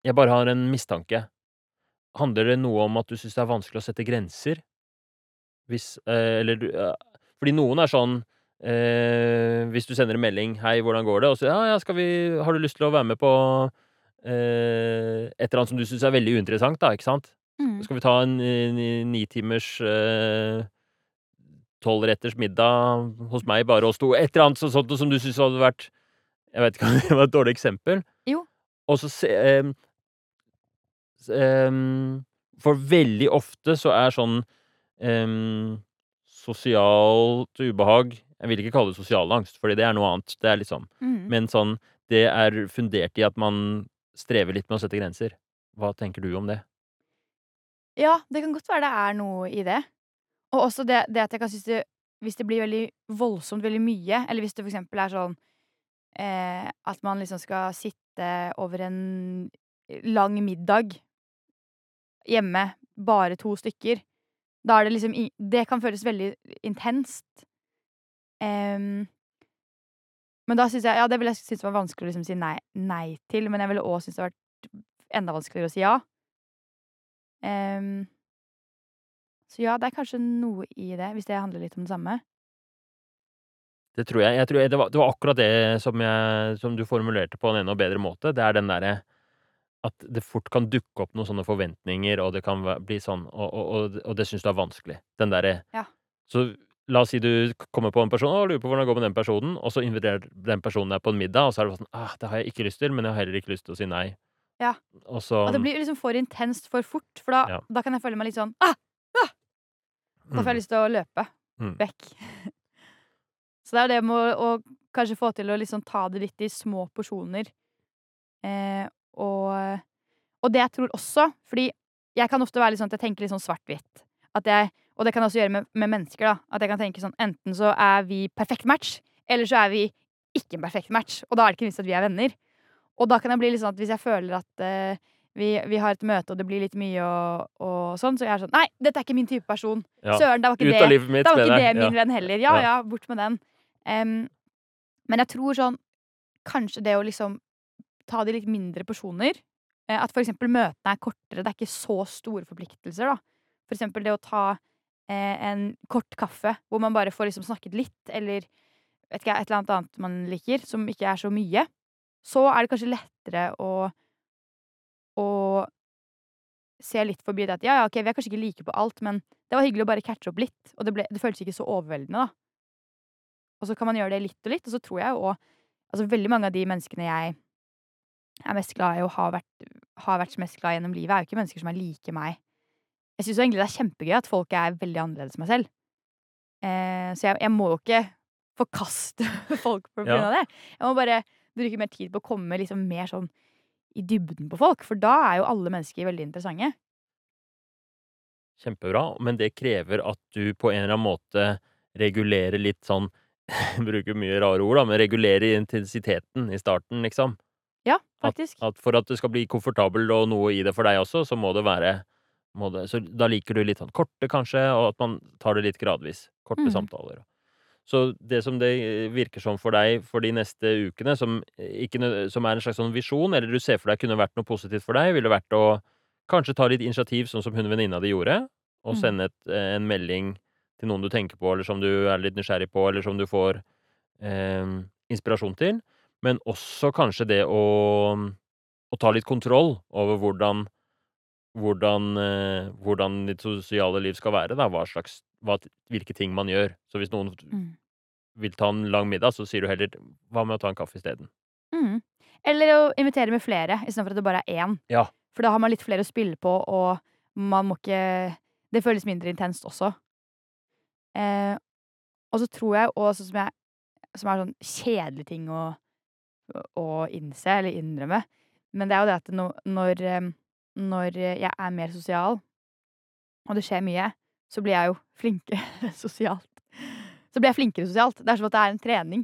Jeg bare har en mistanke. Handler det noe om at du synes det er vanskelig å sette grenser? Hvis eh, eller du eh, fordi noen er sånn, eh, hvis du sender en melding 'Hei, hvordan går det?' Og så 'Ja, ja, skal vi har du lyst til å være med på, eh, et eller annet som du syns er veldig uinteressant', da, ikke sant? Mhm. 'Skal vi ta en ni ni nitimers, eh, tolvretters middag hos meg, bare oss to?' Et eller annet så, sånt som du syns hadde vært Jeg vet ikke om (laughs) det var et dårlig eksempel. Jo. Og så se eh, s ehm, for veldig ofte så er sånn, eh, sosialt ubehag Jeg vil ikke kalle det sosial angst, fordi det er noe annet. Det er liksom mm. Men sånn, det er fundert i at man strever litt med å sette grenser. Hva tenker du om det? Ja, det kan godt være det er noe i det. Og også det det at jeg kan synes det hvis det blir veldig voldsomt, veldig mye, eller hvis det for eksempel er sånn, eh, at man liksom skal sitte over en lang middag hjemme, bare to stykker, da er det liksom det kan føles veldig intenst. Ehm men da syns jeg ja, det ville jeg synes var vanskelig å liksom si nei nei til, men jeg ville òg synes det hadde vært enda vanskeligere å si ja. Um, så ja, det er kanskje noe i det, hvis det handler litt om det samme. Det tror jeg. Jeg tror det var det var akkurat det som jeg som du formulerte på en enda bedre måte. Det er den derre at det fort kan dukke opp noen sånne forventninger, og det kan bli sånn og og og og det syns du er vanskelig. Den derre Ja. Så la oss si du kommer på en person, og lurer på hvordan det går med den personen, og så inviterer den personen deg på en middag, og så er det sånn «Ah, det har jeg ikke lyst til, men jeg har heller ikke lyst til å si nei.' Ja. Og så Og det blir liksom for intenst for fort, for da, Ja. da kan jeg føle meg litt sånn ah! Da får jeg lyst til å løpe Mm. vekk. (laughs) Så det er jo det med å, å kanskje få til å liksom ta det litt i små porsjoner. Eh, og, og det jeg tror også Fordi jeg kan ofte være litt sånn at jeg tenker litt sånn svart-hvitt. At jeg- Og det kan jeg også gjøre med, med mennesker. da At jeg kan tenke sånn Enten så er vi perfekt match, eller så er vi ikke en perfekt match. Og da er det ikke visst at vi er venner. Og da kan jeg bli litt sånn at hvis jeg føler at uh, vi, vi har et møte, og det blir litt mye og, og sånn, så jeg er sånn Nei, dette er ikke min type person. ja. Søren, det var ikke det mitt da var ikke det min venn heller. Ja, Ja. ja, bort med den. Um, men jeg tror sånn Kanskje det å liksom ta det i litt mindre porsjoner. eh, At for eksempel møtene er kortere. Det er ikke så store forpliktelser, da. For eksempel det å ta en kort kaffe hvor man bare får liksom snakket litt, eller vet ikke, et eller annet annet man liker, som ikke er så mye. Så er det kanskje lettere å å se litt forbi det at ja, ja, ok, vi er kanskje ikke like på alt, men det var hyggelig å bare catche opp litt, og det, ble, det føltes ikke så overveldende, da. Og så kan man gjøre det litt og litt, og så tror jeg jo òg Altså veldig mange av de menneskene jeg er mest glad i og har vært, har vært mest glad i gjennom livet, er jo ikke mennesker som er like meg. Jeg syns egentlig det er kjempegøy at folk er veldig annerledes enn meg selv. Eh, så jeg, jeg må jo ikke forkaste (laughs) folk på grunn Ja. av det. Jeg må bare bruke mer tid på å komme liksom mer sånn i dybden på folk, for da er jo alle mennesker veldig interessante. Kjempebra, men det krever at du på en eller annen måte regulerer litt sånn (laughs) Bruker mye rare ord, da, men regulerer intensiteten i starten, liksom. Ja, At, faktisk. at for at det skal bli komfortabel og noe i det for deg også, så må det være må det, Så da liker du litt sånn korte, kanskje, og at man tar det litt gradvis. Korte mm. samtaler. Så det som det eh, virker som for deg for de neste ukene, som, ikke, som er en slags sånn visjon, eller du ser for deg kunne vært noe positivt for deg, ville vært å kanskje ta litt initiativ, sånn som hun venninna di gjorde, og Mm. sende et, eh, en melding til noen du tenker på, eller som du er litt nysgjerrig på, eller som du får eh, inspirasjon til. Men også kanskje det å, å ta litt kontroll over hvordan hvordan, eh, hvordan ditt sosiale liv skal være. Da. Hva slags, hva, hvilke ting man gjør. Så hvis noen Mm. vil ta en lang middag, så sier du heller 'hva med å ta en kaffe isteden'? Mm. Eller å invitere med flere, istedenfor at det bare er én. Ja. For da har man litt flere å spille på, og man må ikke Det føles mindre intenst også. Eh, og så tror jeg og sånn som jeg Som er sånn kjedelig ting å, å innse, eller innrømme, men det er jo det at når, når, eh, når jeg er mer sosial, og det skjer mye, så blir jeg jo flinkere (laughs) sosialt. Så blir jeg flinkere sosialt. Det er som at det er en trening.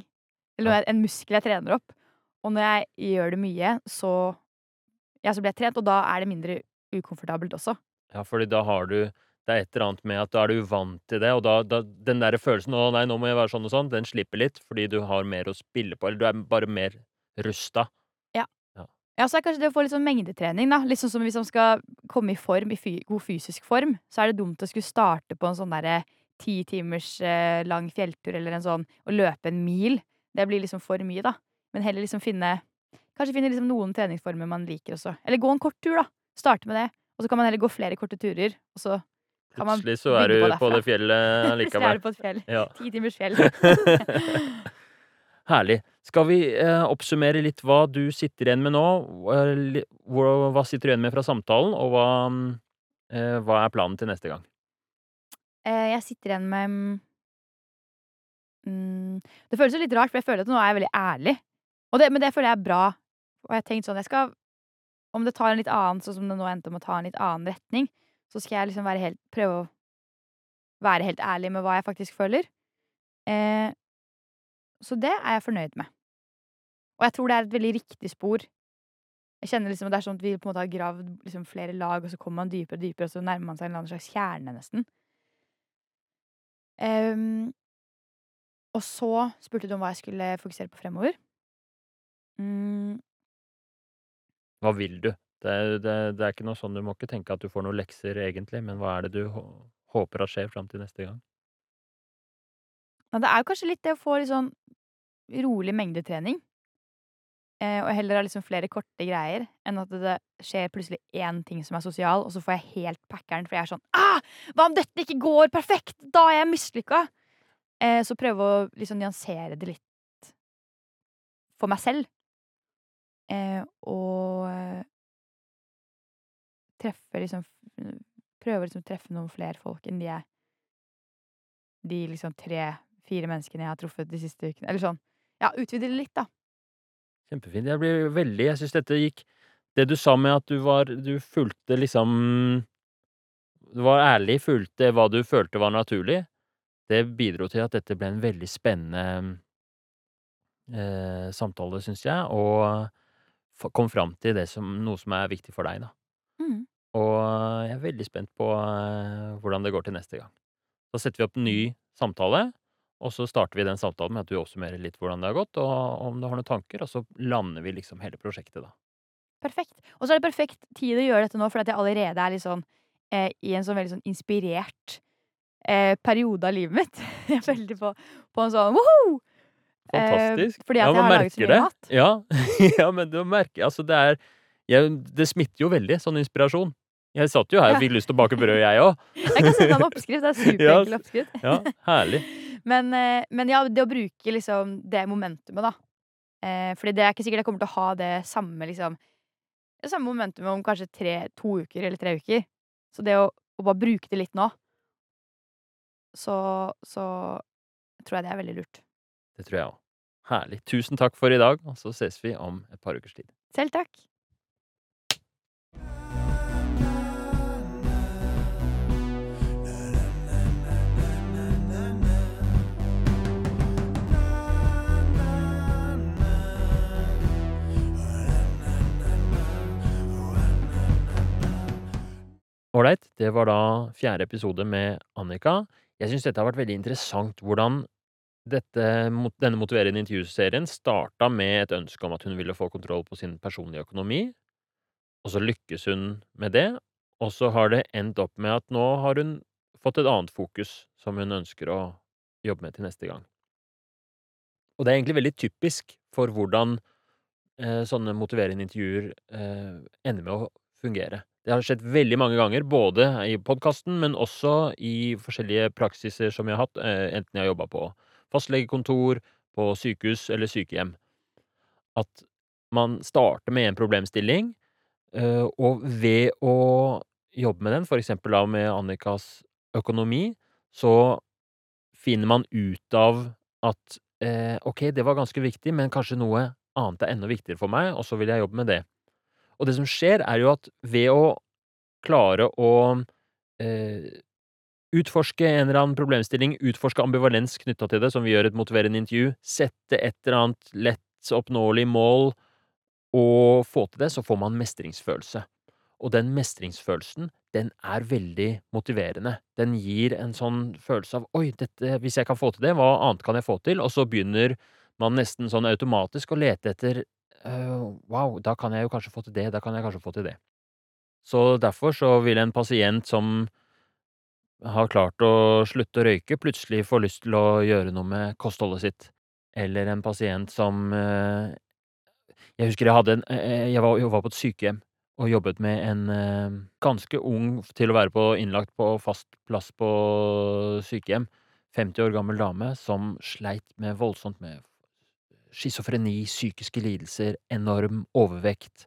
Eller en muskel jeg trener opp. Og når jeg gjør det mye, så Ja, så blir jeg trent, og da er det mindre ukomfortabelt også. Ja, fordi da har du Det er et eller annet med at da er du vant til det, og da, da den der følelsen 'Å nei, nå må jeg være sånn og sånn', den slipper litt, fordi du har mer å spille på, eller du er bare mer rusta. Ja, så er kanskje det å få litt sånn mengdetrening, da. Litt sånn som hvis man skal komme i form, i fy god fysisk form, så er det dumt å skulle starte på en sånn derre ti timers eh, lang fjelltur eller en sånn og løpe en mil. Det blir liksom for mye, da. Men heller liksom finne Kanskje finne liksom noen treningsformer man liker også. Eller gå en kort tur, da. Starte med det. Og så kan man heller gå flere korte turer, og så kan man Plutselig så er du på på, det fjellet (laughs) Plutselig er du på et fjell. Ja. (laughs) Ti timers fjell. (laughs) Herlig. Skal vi eh, oppsummere litt hva du sitter igjen med nå? Hva, hva sitter du igjen med fra samtalen, og hva, mm, eh, hva er planen til neste gang? Eh, jeg sitter igjen med mm, Det føles jo litt rart, for jeg føler at nå er jeg veldig ærlig. Det, men det føler jeg er bra. Og jeg har tenkt sånn jeg skal, Om det tar en litt annen, sånn som det nå endte om å ta en litt annen retning, så skal jeg liksom helt, prøve å være helt ærlig med hva jeg faktisk føler. Eh, så det er jeg fornøyd med. Og jeg tror det er et veldig riktig spor. Jeg kjenner liksom at det er sånn at vi på en måte har gravd liksom flere lag, og så kommer man dypere og dypere, og så nærmer man seg en eller annen slags kjerne, nesten. Um, og så spurte du om hva jeg skulle fokusere på fremover. Mm, Hva vil du? Det, det, det er ikke noe sånn, Du må ikke tenke at du får noen lekser, egentlig, men hva er det du håper at skjer fram til neste gang? ja, det er jo kanskje litt det å få litt sånn rolig mengdetrening. Eh, og heller ha liksom flere korte greier enn at det skjer plutselig én ting som er sosial, og så får jeg helt packeren, for jeg er sånn ah, Hva om dette ikke går perfekt? Da er jeg mislykka! Eh, så prøve å liksom nyansere det litt for meg selv. Eh, og treffe liksom Prøve liksom å treffe noen flere folk enn de jeg De liksom 3-4 menneskene jeg har truffet de siste ukene. Eller sånn Ja, utvide det litt, da. Kjempefint. Jeg blir veldig Jeg syns dette gikk Det du sa med at du var Du fulgte liksom Du var ærlig, fulgte hva du følte var naturlig, det bidro til at dette ble en veldig spennende eh, samtale, syns jeg, og kom fram til det som noe som er viktig for deg, da. Mm. Og jeg er veldig spent på eh, hvordan det går til neste gang. Da setter vi opp en ny samtale, og så starter vi den samtalen med at du oppsummerer litt hvordan det har gått, og om du har noen tanker, og så lander vi liksom hele prosjektet, da. Perfekt. Og så er det perfekt tid å gjøre dette nå, fordi at jeg allerede er litt sånn eh, i en sånn veldig sånn inspirert eh, periode av livet mitt. (laughs) Jeg er veldig på, på en sånn woho! Fantastisk. Eh, fordi at Ja, jeg har laget så mye det. mat. Ja, (laughs) ja, men du merker Altså, det er jeg, Det smitter jo veldig, sånn inspirasjon. Jeg satt jo her og Ja. fikk lyst til å bake brød, jeg òg. (laughs) Jeg kan sende deg en oppskrift. Det er (laughs) superenkel oppskrift. Ja, herlig. (laughs) Men, eh, men ja, det å bruke liksom det momentumet, da. Eh, fordi det er ikke sikkert jeg kommer til å ha det samme liksom det samme momentumet om kanskje tre, to uker eller tre uker. Så det å, å bare bruke det litt nå, så, så tror jeg det er veldig lurt. Det tror jeg òg. Herlig. Tusen takk for i dag, og så ses vi om et par ukers tid. Selv takk. Ålreit, det var da fjerde episode med Annika. Jeg syns dette har vært veldig interessant hvordan dette, denne motiverende intervjuserien starta med et ønske om at hun ville få kontroll på sin personlige økonomi, og så lykkes hun med det, og så har det endt opp med at nå har hun fått et annet fokus som hun ønsker å jobbe med til neste gang. Og det er egentlig veldig typisk for hvordan eh, sånne motiverende intervjuer eh, ender med å fungere. Det har skjedd veldig mange ganger, både i podkasten, men også i forskjellige praksiser som jeg har hatt, eh, enten jeg har jobba på fastlegekontor, på sykehus eller sykehjem. At man starter med en problemstilling, eh, og ved å jobbe med den, for eksempel da med Annikas økonomi, så finner man ut av at eh, ok, det var ganske viktig, men kanskje noe annet er enda viktigere for meg, og så vil jeg jobbe med det. Og det som skjer, er jo at ved å klare å eh, utforske en eller annen problemstilling, utforske ambivalens knytta til det, som vi gjør et motiverende intervju, sette et eller annet lett oppnåelig mål, og få til det, så får man mestringsfølelse. Og den mestringsfølelsen, den er veldig motiverende. Den gir en sånn følelse av oi, dette, hvis jeg kan få til det, hva annet kan jeg få til? Og så begynner man nesten sånn automatisk å lete etter «Øh, wow, da kan jeg jo kanskje få til det, da kan jeg kanskje få til det. Så derfor så vil en pasient som har klart å slutte å røyke, plutselig få lyst til å gjøre noe med kostholdet sitt. Eller en pasient som eh, Jeg husker jeg hadde en eh, Jeg var, jeg var på et sykehjem og jobbet med en eh, ganske ung til å være på innlagt på fast plass på sykehjem, 50 år gammel dame som sleit med voldsomt med schizofreni, psykiske lidelser, enorm overvekt.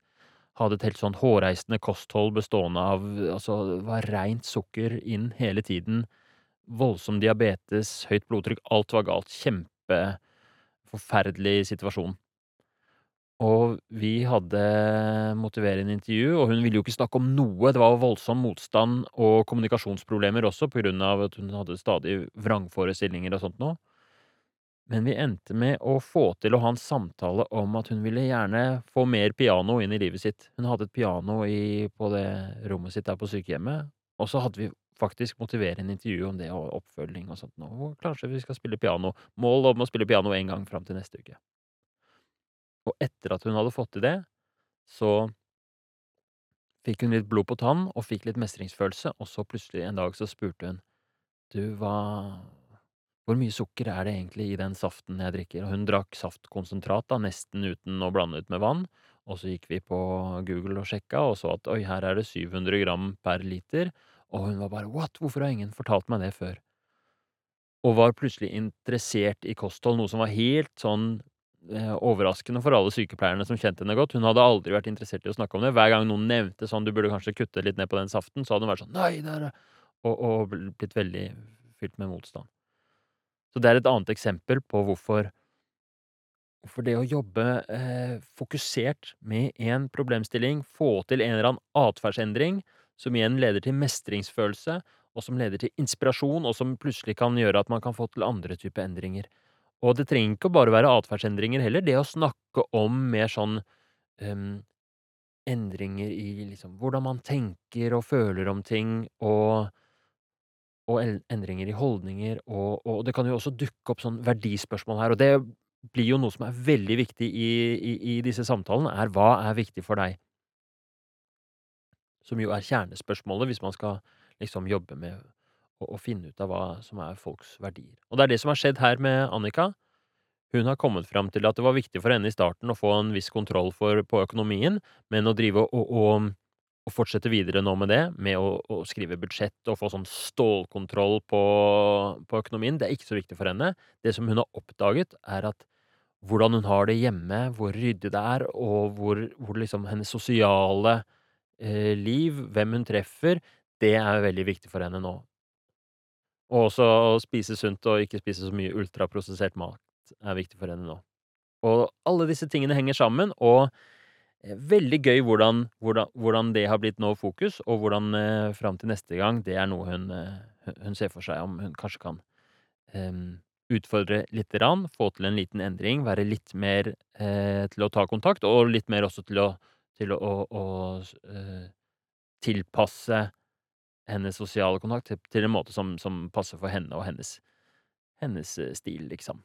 Hadde et helt sånn hårreisende kosthold bestående av Altså, var reint sukker inn hele tiden. Voldsom diabetes, høyt blodtrykk. Alt var galt. Kjempeforferdelig situasjon. Og vi hadde motiverende intervju, og hun ville jo ikke snakke om noe. Det var voldsom motstand og kommunikasjonsproblemer også, på grunn av at hun hadde stadig vrangforestillinger og sånt noe. Men vi endte med å få til å ha en samtale om at hun ville gjerne få mer piano inn i livet sitt. Hun hadde et piano i, på det rommet sitt der på sykehjemmet, og så hadde vi faktisk motiverende intervju om det og oppfølging og sånt. Og kanskje vi skal spille piano. Mål om å spille piano én gang fram til neste uke. Og etter at hun hadde fått til det, så fikk hun litt blod på tann og fikk litt mestringsfølelse, og så plutselig en dag så spurte hun Du, hva Hvor mye sukker er det egentlig i den saften jeg drikker? Og hun drakk saftkonsentrat, da, nesten uten å blande ut med vann. Og så gikk vi på Google og sjekka, og så at oi, her er det 700 gram per liter. Og hun var bare what, hvorfor har ingen fortalt meg det før? Og var plutselig interessert i kosthold, noe som var helt sånn eh, overraskende for alle sykepleierne som kjente henne godt. Hun hadde aldri vært interessert i å snakke om det. Hver gang noen nevnte sånn 'du burde kanskje kutte litt ned på den saften', så hadde hun vært sånn 'nei, er det' og, og blitt veldig fylt med motstand. Så det er et annet eksempel på hvorfor hvorfor det å jobbe eh, fokusert med én problemstilling, få til en eller annen atferdsendring, som igjen leder til mestringsfølelse, og som leder til inspirasjon, og som plutselig kan gjøre at man kan få til andre typer endringer. Og det trenger ikke bare være atferdsendringer heller. Det å snakke om mer sånn um, endringer i liksom hvordan man tenker og føler om ting, og, og endringer i holdninger, og, og, det kan jo også dukke opp sånn verdispørsmål her. Og det blir jo noe som er veldig viktig i, i, i disse samtalene, er hva er viktig for deg? Som jo er kjernespørsmålet hvis man skal liksom jobbe med å, finne ut av hva som er folks verdier. Og det er det som har skjedd her med Annika. Hun har kommet fram til at det var viktig for henne i starten å få en viss kontroll for, på økonomien, men å drive og, og, og, fortsette videre nå med det, med å, å skrive budsjett og få sånn stålkontroll på, på økonomien, det er ikke så viktig for henne. Det som hun har oppdaget, er at hvordan hun har det hjemme, hvor ryddig det er, og hvor, hvor liksom hennes sosiale eh, liv, hvem hun treffer, det er veldig viktig for henne nå. Og også å spise sunt og ikke spise så mye ultraprosessert mat er viktig for henne nå. Og alle disse tingene henger sammen, og veldig gøy hvordan, hvordan, hvordan det har blitt nå fokus, og hvordan eh, fram til neste gang, det er noe hun, eh, hun ser for seg om hun kanskje kan eh, utfordre lite grann, få til en liten endring, være litt mer eh, til å ta kontakt, og litt mer også til å, til å, å, å eh, tilpasse hennes sosiale kontakt til, til en måte som, som, passer for henne og hennes, hennes eh, stil, liksom.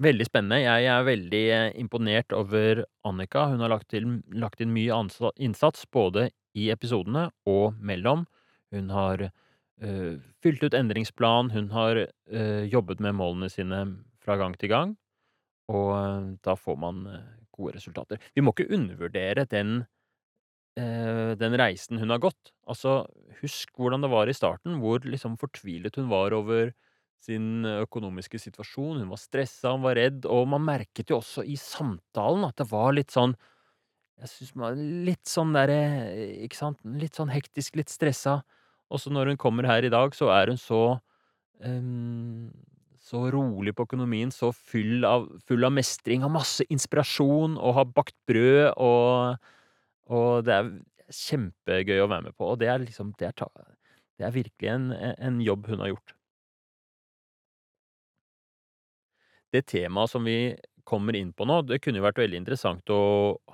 Veldig spennende. Jeg er veldig eh, imponert over Annika. Hun har lagt, til, lagt inn mye innsats både i episodene og mellom. Hun har øh, fylt ut endringsplan, hun har øh, jobbet med målene sine fra gang til gang, og øh, da får man gode resultater. Vi må ikke undervurdere den, den reisen hun har gått. Altså, husk hvordan det var i starten, hvor liksom fortvilet hun var over sin økonomiske situasjon. Hun var stressa, hun var redd, og man merket jo også i samtalen at det var litt sånn Jeg syns man litt sånn derre Ikke sant? Litt sånn hektisk, litt stressa. Også når hun kommer her i dag, så er hun så um, så rolig på økonomien, så full av, full av, mestring, har masse inspirasjon og har bakt brød og, og det er kjempegøy å være med på. Og det er liksom Det er, det er virkelig en, en jobb hun har gjort. Det temaet som vi kommer inn på nå, det kunne jo vært veldig interessant å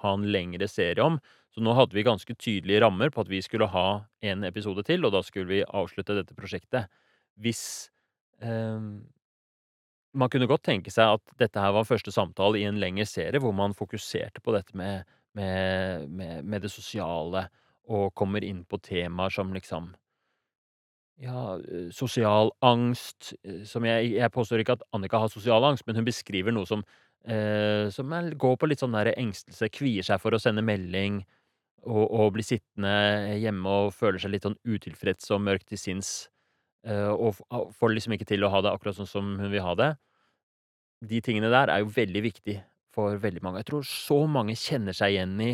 ha en lengre serie om. Så nå hadde vi ganske tydelige rammer på at vi skulle ha en episode til, og da skulle vi avslutte dette prosjektet. Hvis eh, Man kunne godt tenke seg at dette her var første samtale i en lengre serie, hvor man fokuserte på dette med, med, med, med det sosiale, og kommer inn på temaer som liksom ja, eh, sosial angst eh, som jeg Jeg påstår ikke at Annika har sosial angst, men hun beskriver noe som eh, som går på litt sånn der engstelse, kvier seg for å sende melding og, og blir sittende hjemme og føler seg litt sånn utilfreds og mørk til sinns, eh, og får liksom ikke til å ha det akkurat sånn som hun vil ha det. De tingene der er jo veldig viktig for veldig mange. Jeg tror så mange kjenner seg igjen i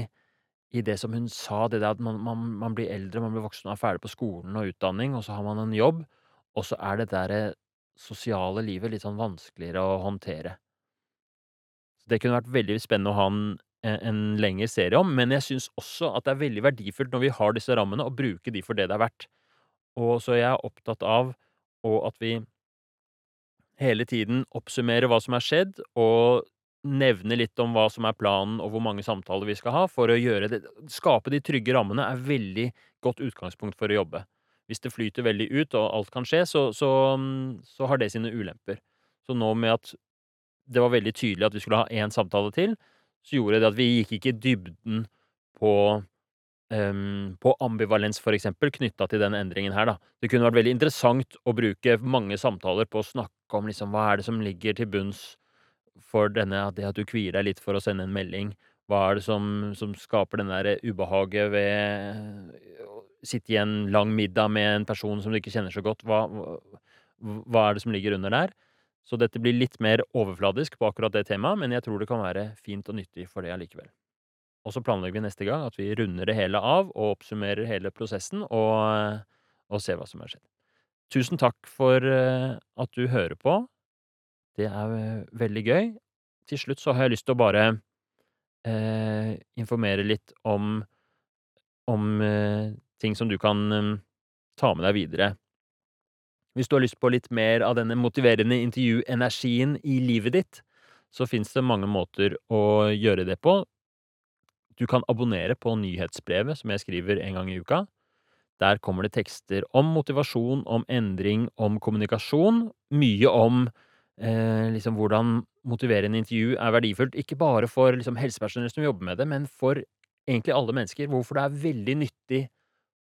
i det som hun sa, det der at man, man, man blir eldre, man blir voksen og er ferdig på skolen og utdanning, og så har man en jobb, og så er det der eh, sosiale livet litt sånn vanskeligere å håndtere. Så det kunne vært veldig spennende å ha en, en lengre serie om, men jeg syns også at det er veldig verdifullt når vi har disse rammene, å bruke de for det det er verdt. Og så jeg er opptatt av at vi hele tiden oppsummerer hva som er skjedd, og nevne litt om hva som er planen, og hvor mange samtaler vi skal ha, for å gjøre det Skape de trygge rammene er veldig godt utgangspunkt for å jobbe. Hvis det flyter veldig ut, og alt kan skje, så, så, så har det sine ulemper. Så nå med at det var veldig tydelig at vi skulle ha én samtale til, så gjorde det at vi gikk ikke i dybden på um, på ambivalens, for eksempel, knytta til den endringen her, da. Det kunne vært veldig interessant å bruke mange samtaler på å snakke om liksom hva er det som ligger til bunns for denne det at du kvier deg litt for å sende en melding? Hva er det som, som skaper den der ubehaget ved å sitte i en lang middag med en person som du ikke kjenner så godt? Hva, hva er det som ligger under der? Så dette blir litt mer overfladisk på akkurat det temaet, men jeg tror det kan være fint og nyttig for det allikevel. Og så planlegger vi neste gang at vi runder det hele av og oppsummerer hele prosessen og, og ser hva som har skjedd. Tusen takk for eh, at du hører på. Det er eh, veldig gøy. Til slutt så har jeg lyst til å bare eh, informere litt om om eh, ting som du kan eh, ta med deg videre. Hvis du har lyst på litt mer av denne motiverende intervjuenergien i livet ditt, så fins det mange måter å gjøre det på. Du kan abonnere på nyhetsbrevet som jeg skriver en gang i uka. Der kommer det tekster om motivasjon, om endring, om kommunikasjon. Mye om eh, liksom hvordan motiverende intervju er verdifullt. Ikke bare for liksom, helsepersonell som jobber med det, men for egentlig alle mennesker. Hvorfor det er veldig nyttig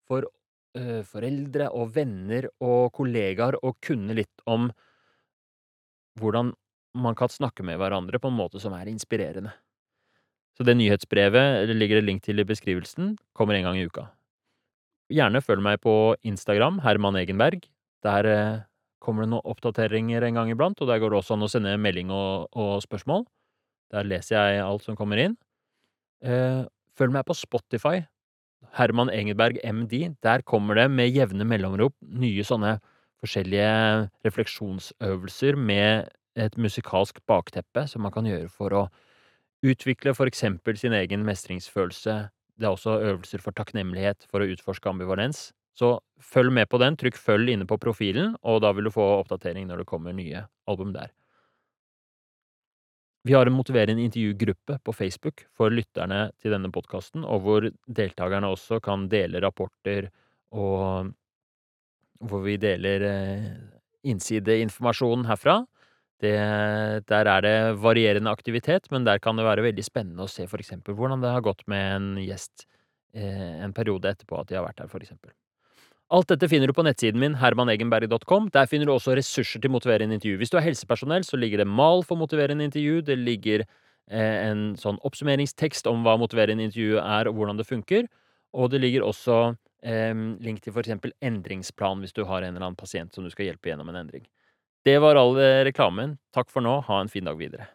for eh, foreldre og venner og kollegaer å kunne litt om hvordan man kan snakke med hverandre på en måte som er inspirerende. Så det nyhetsbrevet det ligger det link til i beskrivelsen, kommer en gang i uka. Gjerne følg meg på Instagram, Herman Egenberg. Der eh, kommer det noen oppdateringer en gang iblant, og der går det også an å sende melding og, og spørsmål. Der leser jeg alt som kommer inn. Eh, følg meg på Spotify. Herman Engelberg MD. Der kommer det med jevne mellomrop nye sånne forskjellige refleksjonsøvelser med et musikalsk bakteppe som man kan gjøre for å utvikle for eksempel sin egen mestringsfølelse. Det er også øvelser for takknemlighet for å utforske ambivalens. Så følg med på den. Trykk 'følg' inne på profilen, og da vil du få oppdatering når det kommer nye album der. Vi har en motiverende intervjugruppe på Facebook for lytterne til denne podkasten, og hvor deltakerne også kan dele rapporter og hvor vi deler innsideinformasjonen innsideinformasjon herfra. Det, der er det varierende aktivitet, men der kan det være veldig spennende å se for eksempel hvordan det har gått med en gjest eh, en periode etterpå at de har vært her, for eksempel. Alt dette finner du på nettsiden min, hermanegenberg.com. Der finner du også ressurser til motiverende intervju. Hvis du er helsepersonell, så ligger det mal for motiverende intervju. Det ligger eh, en sånn oppsummeringstekst om hva motiverende intervju er, og hvordan det funker. Og det ligger også eh, link til eksempel endringsplan hvis du har en eller annen pasient som du skal hjelpe gjennom en endring. Det var all reklamen. Takk for nå. Ha en fin dag videre.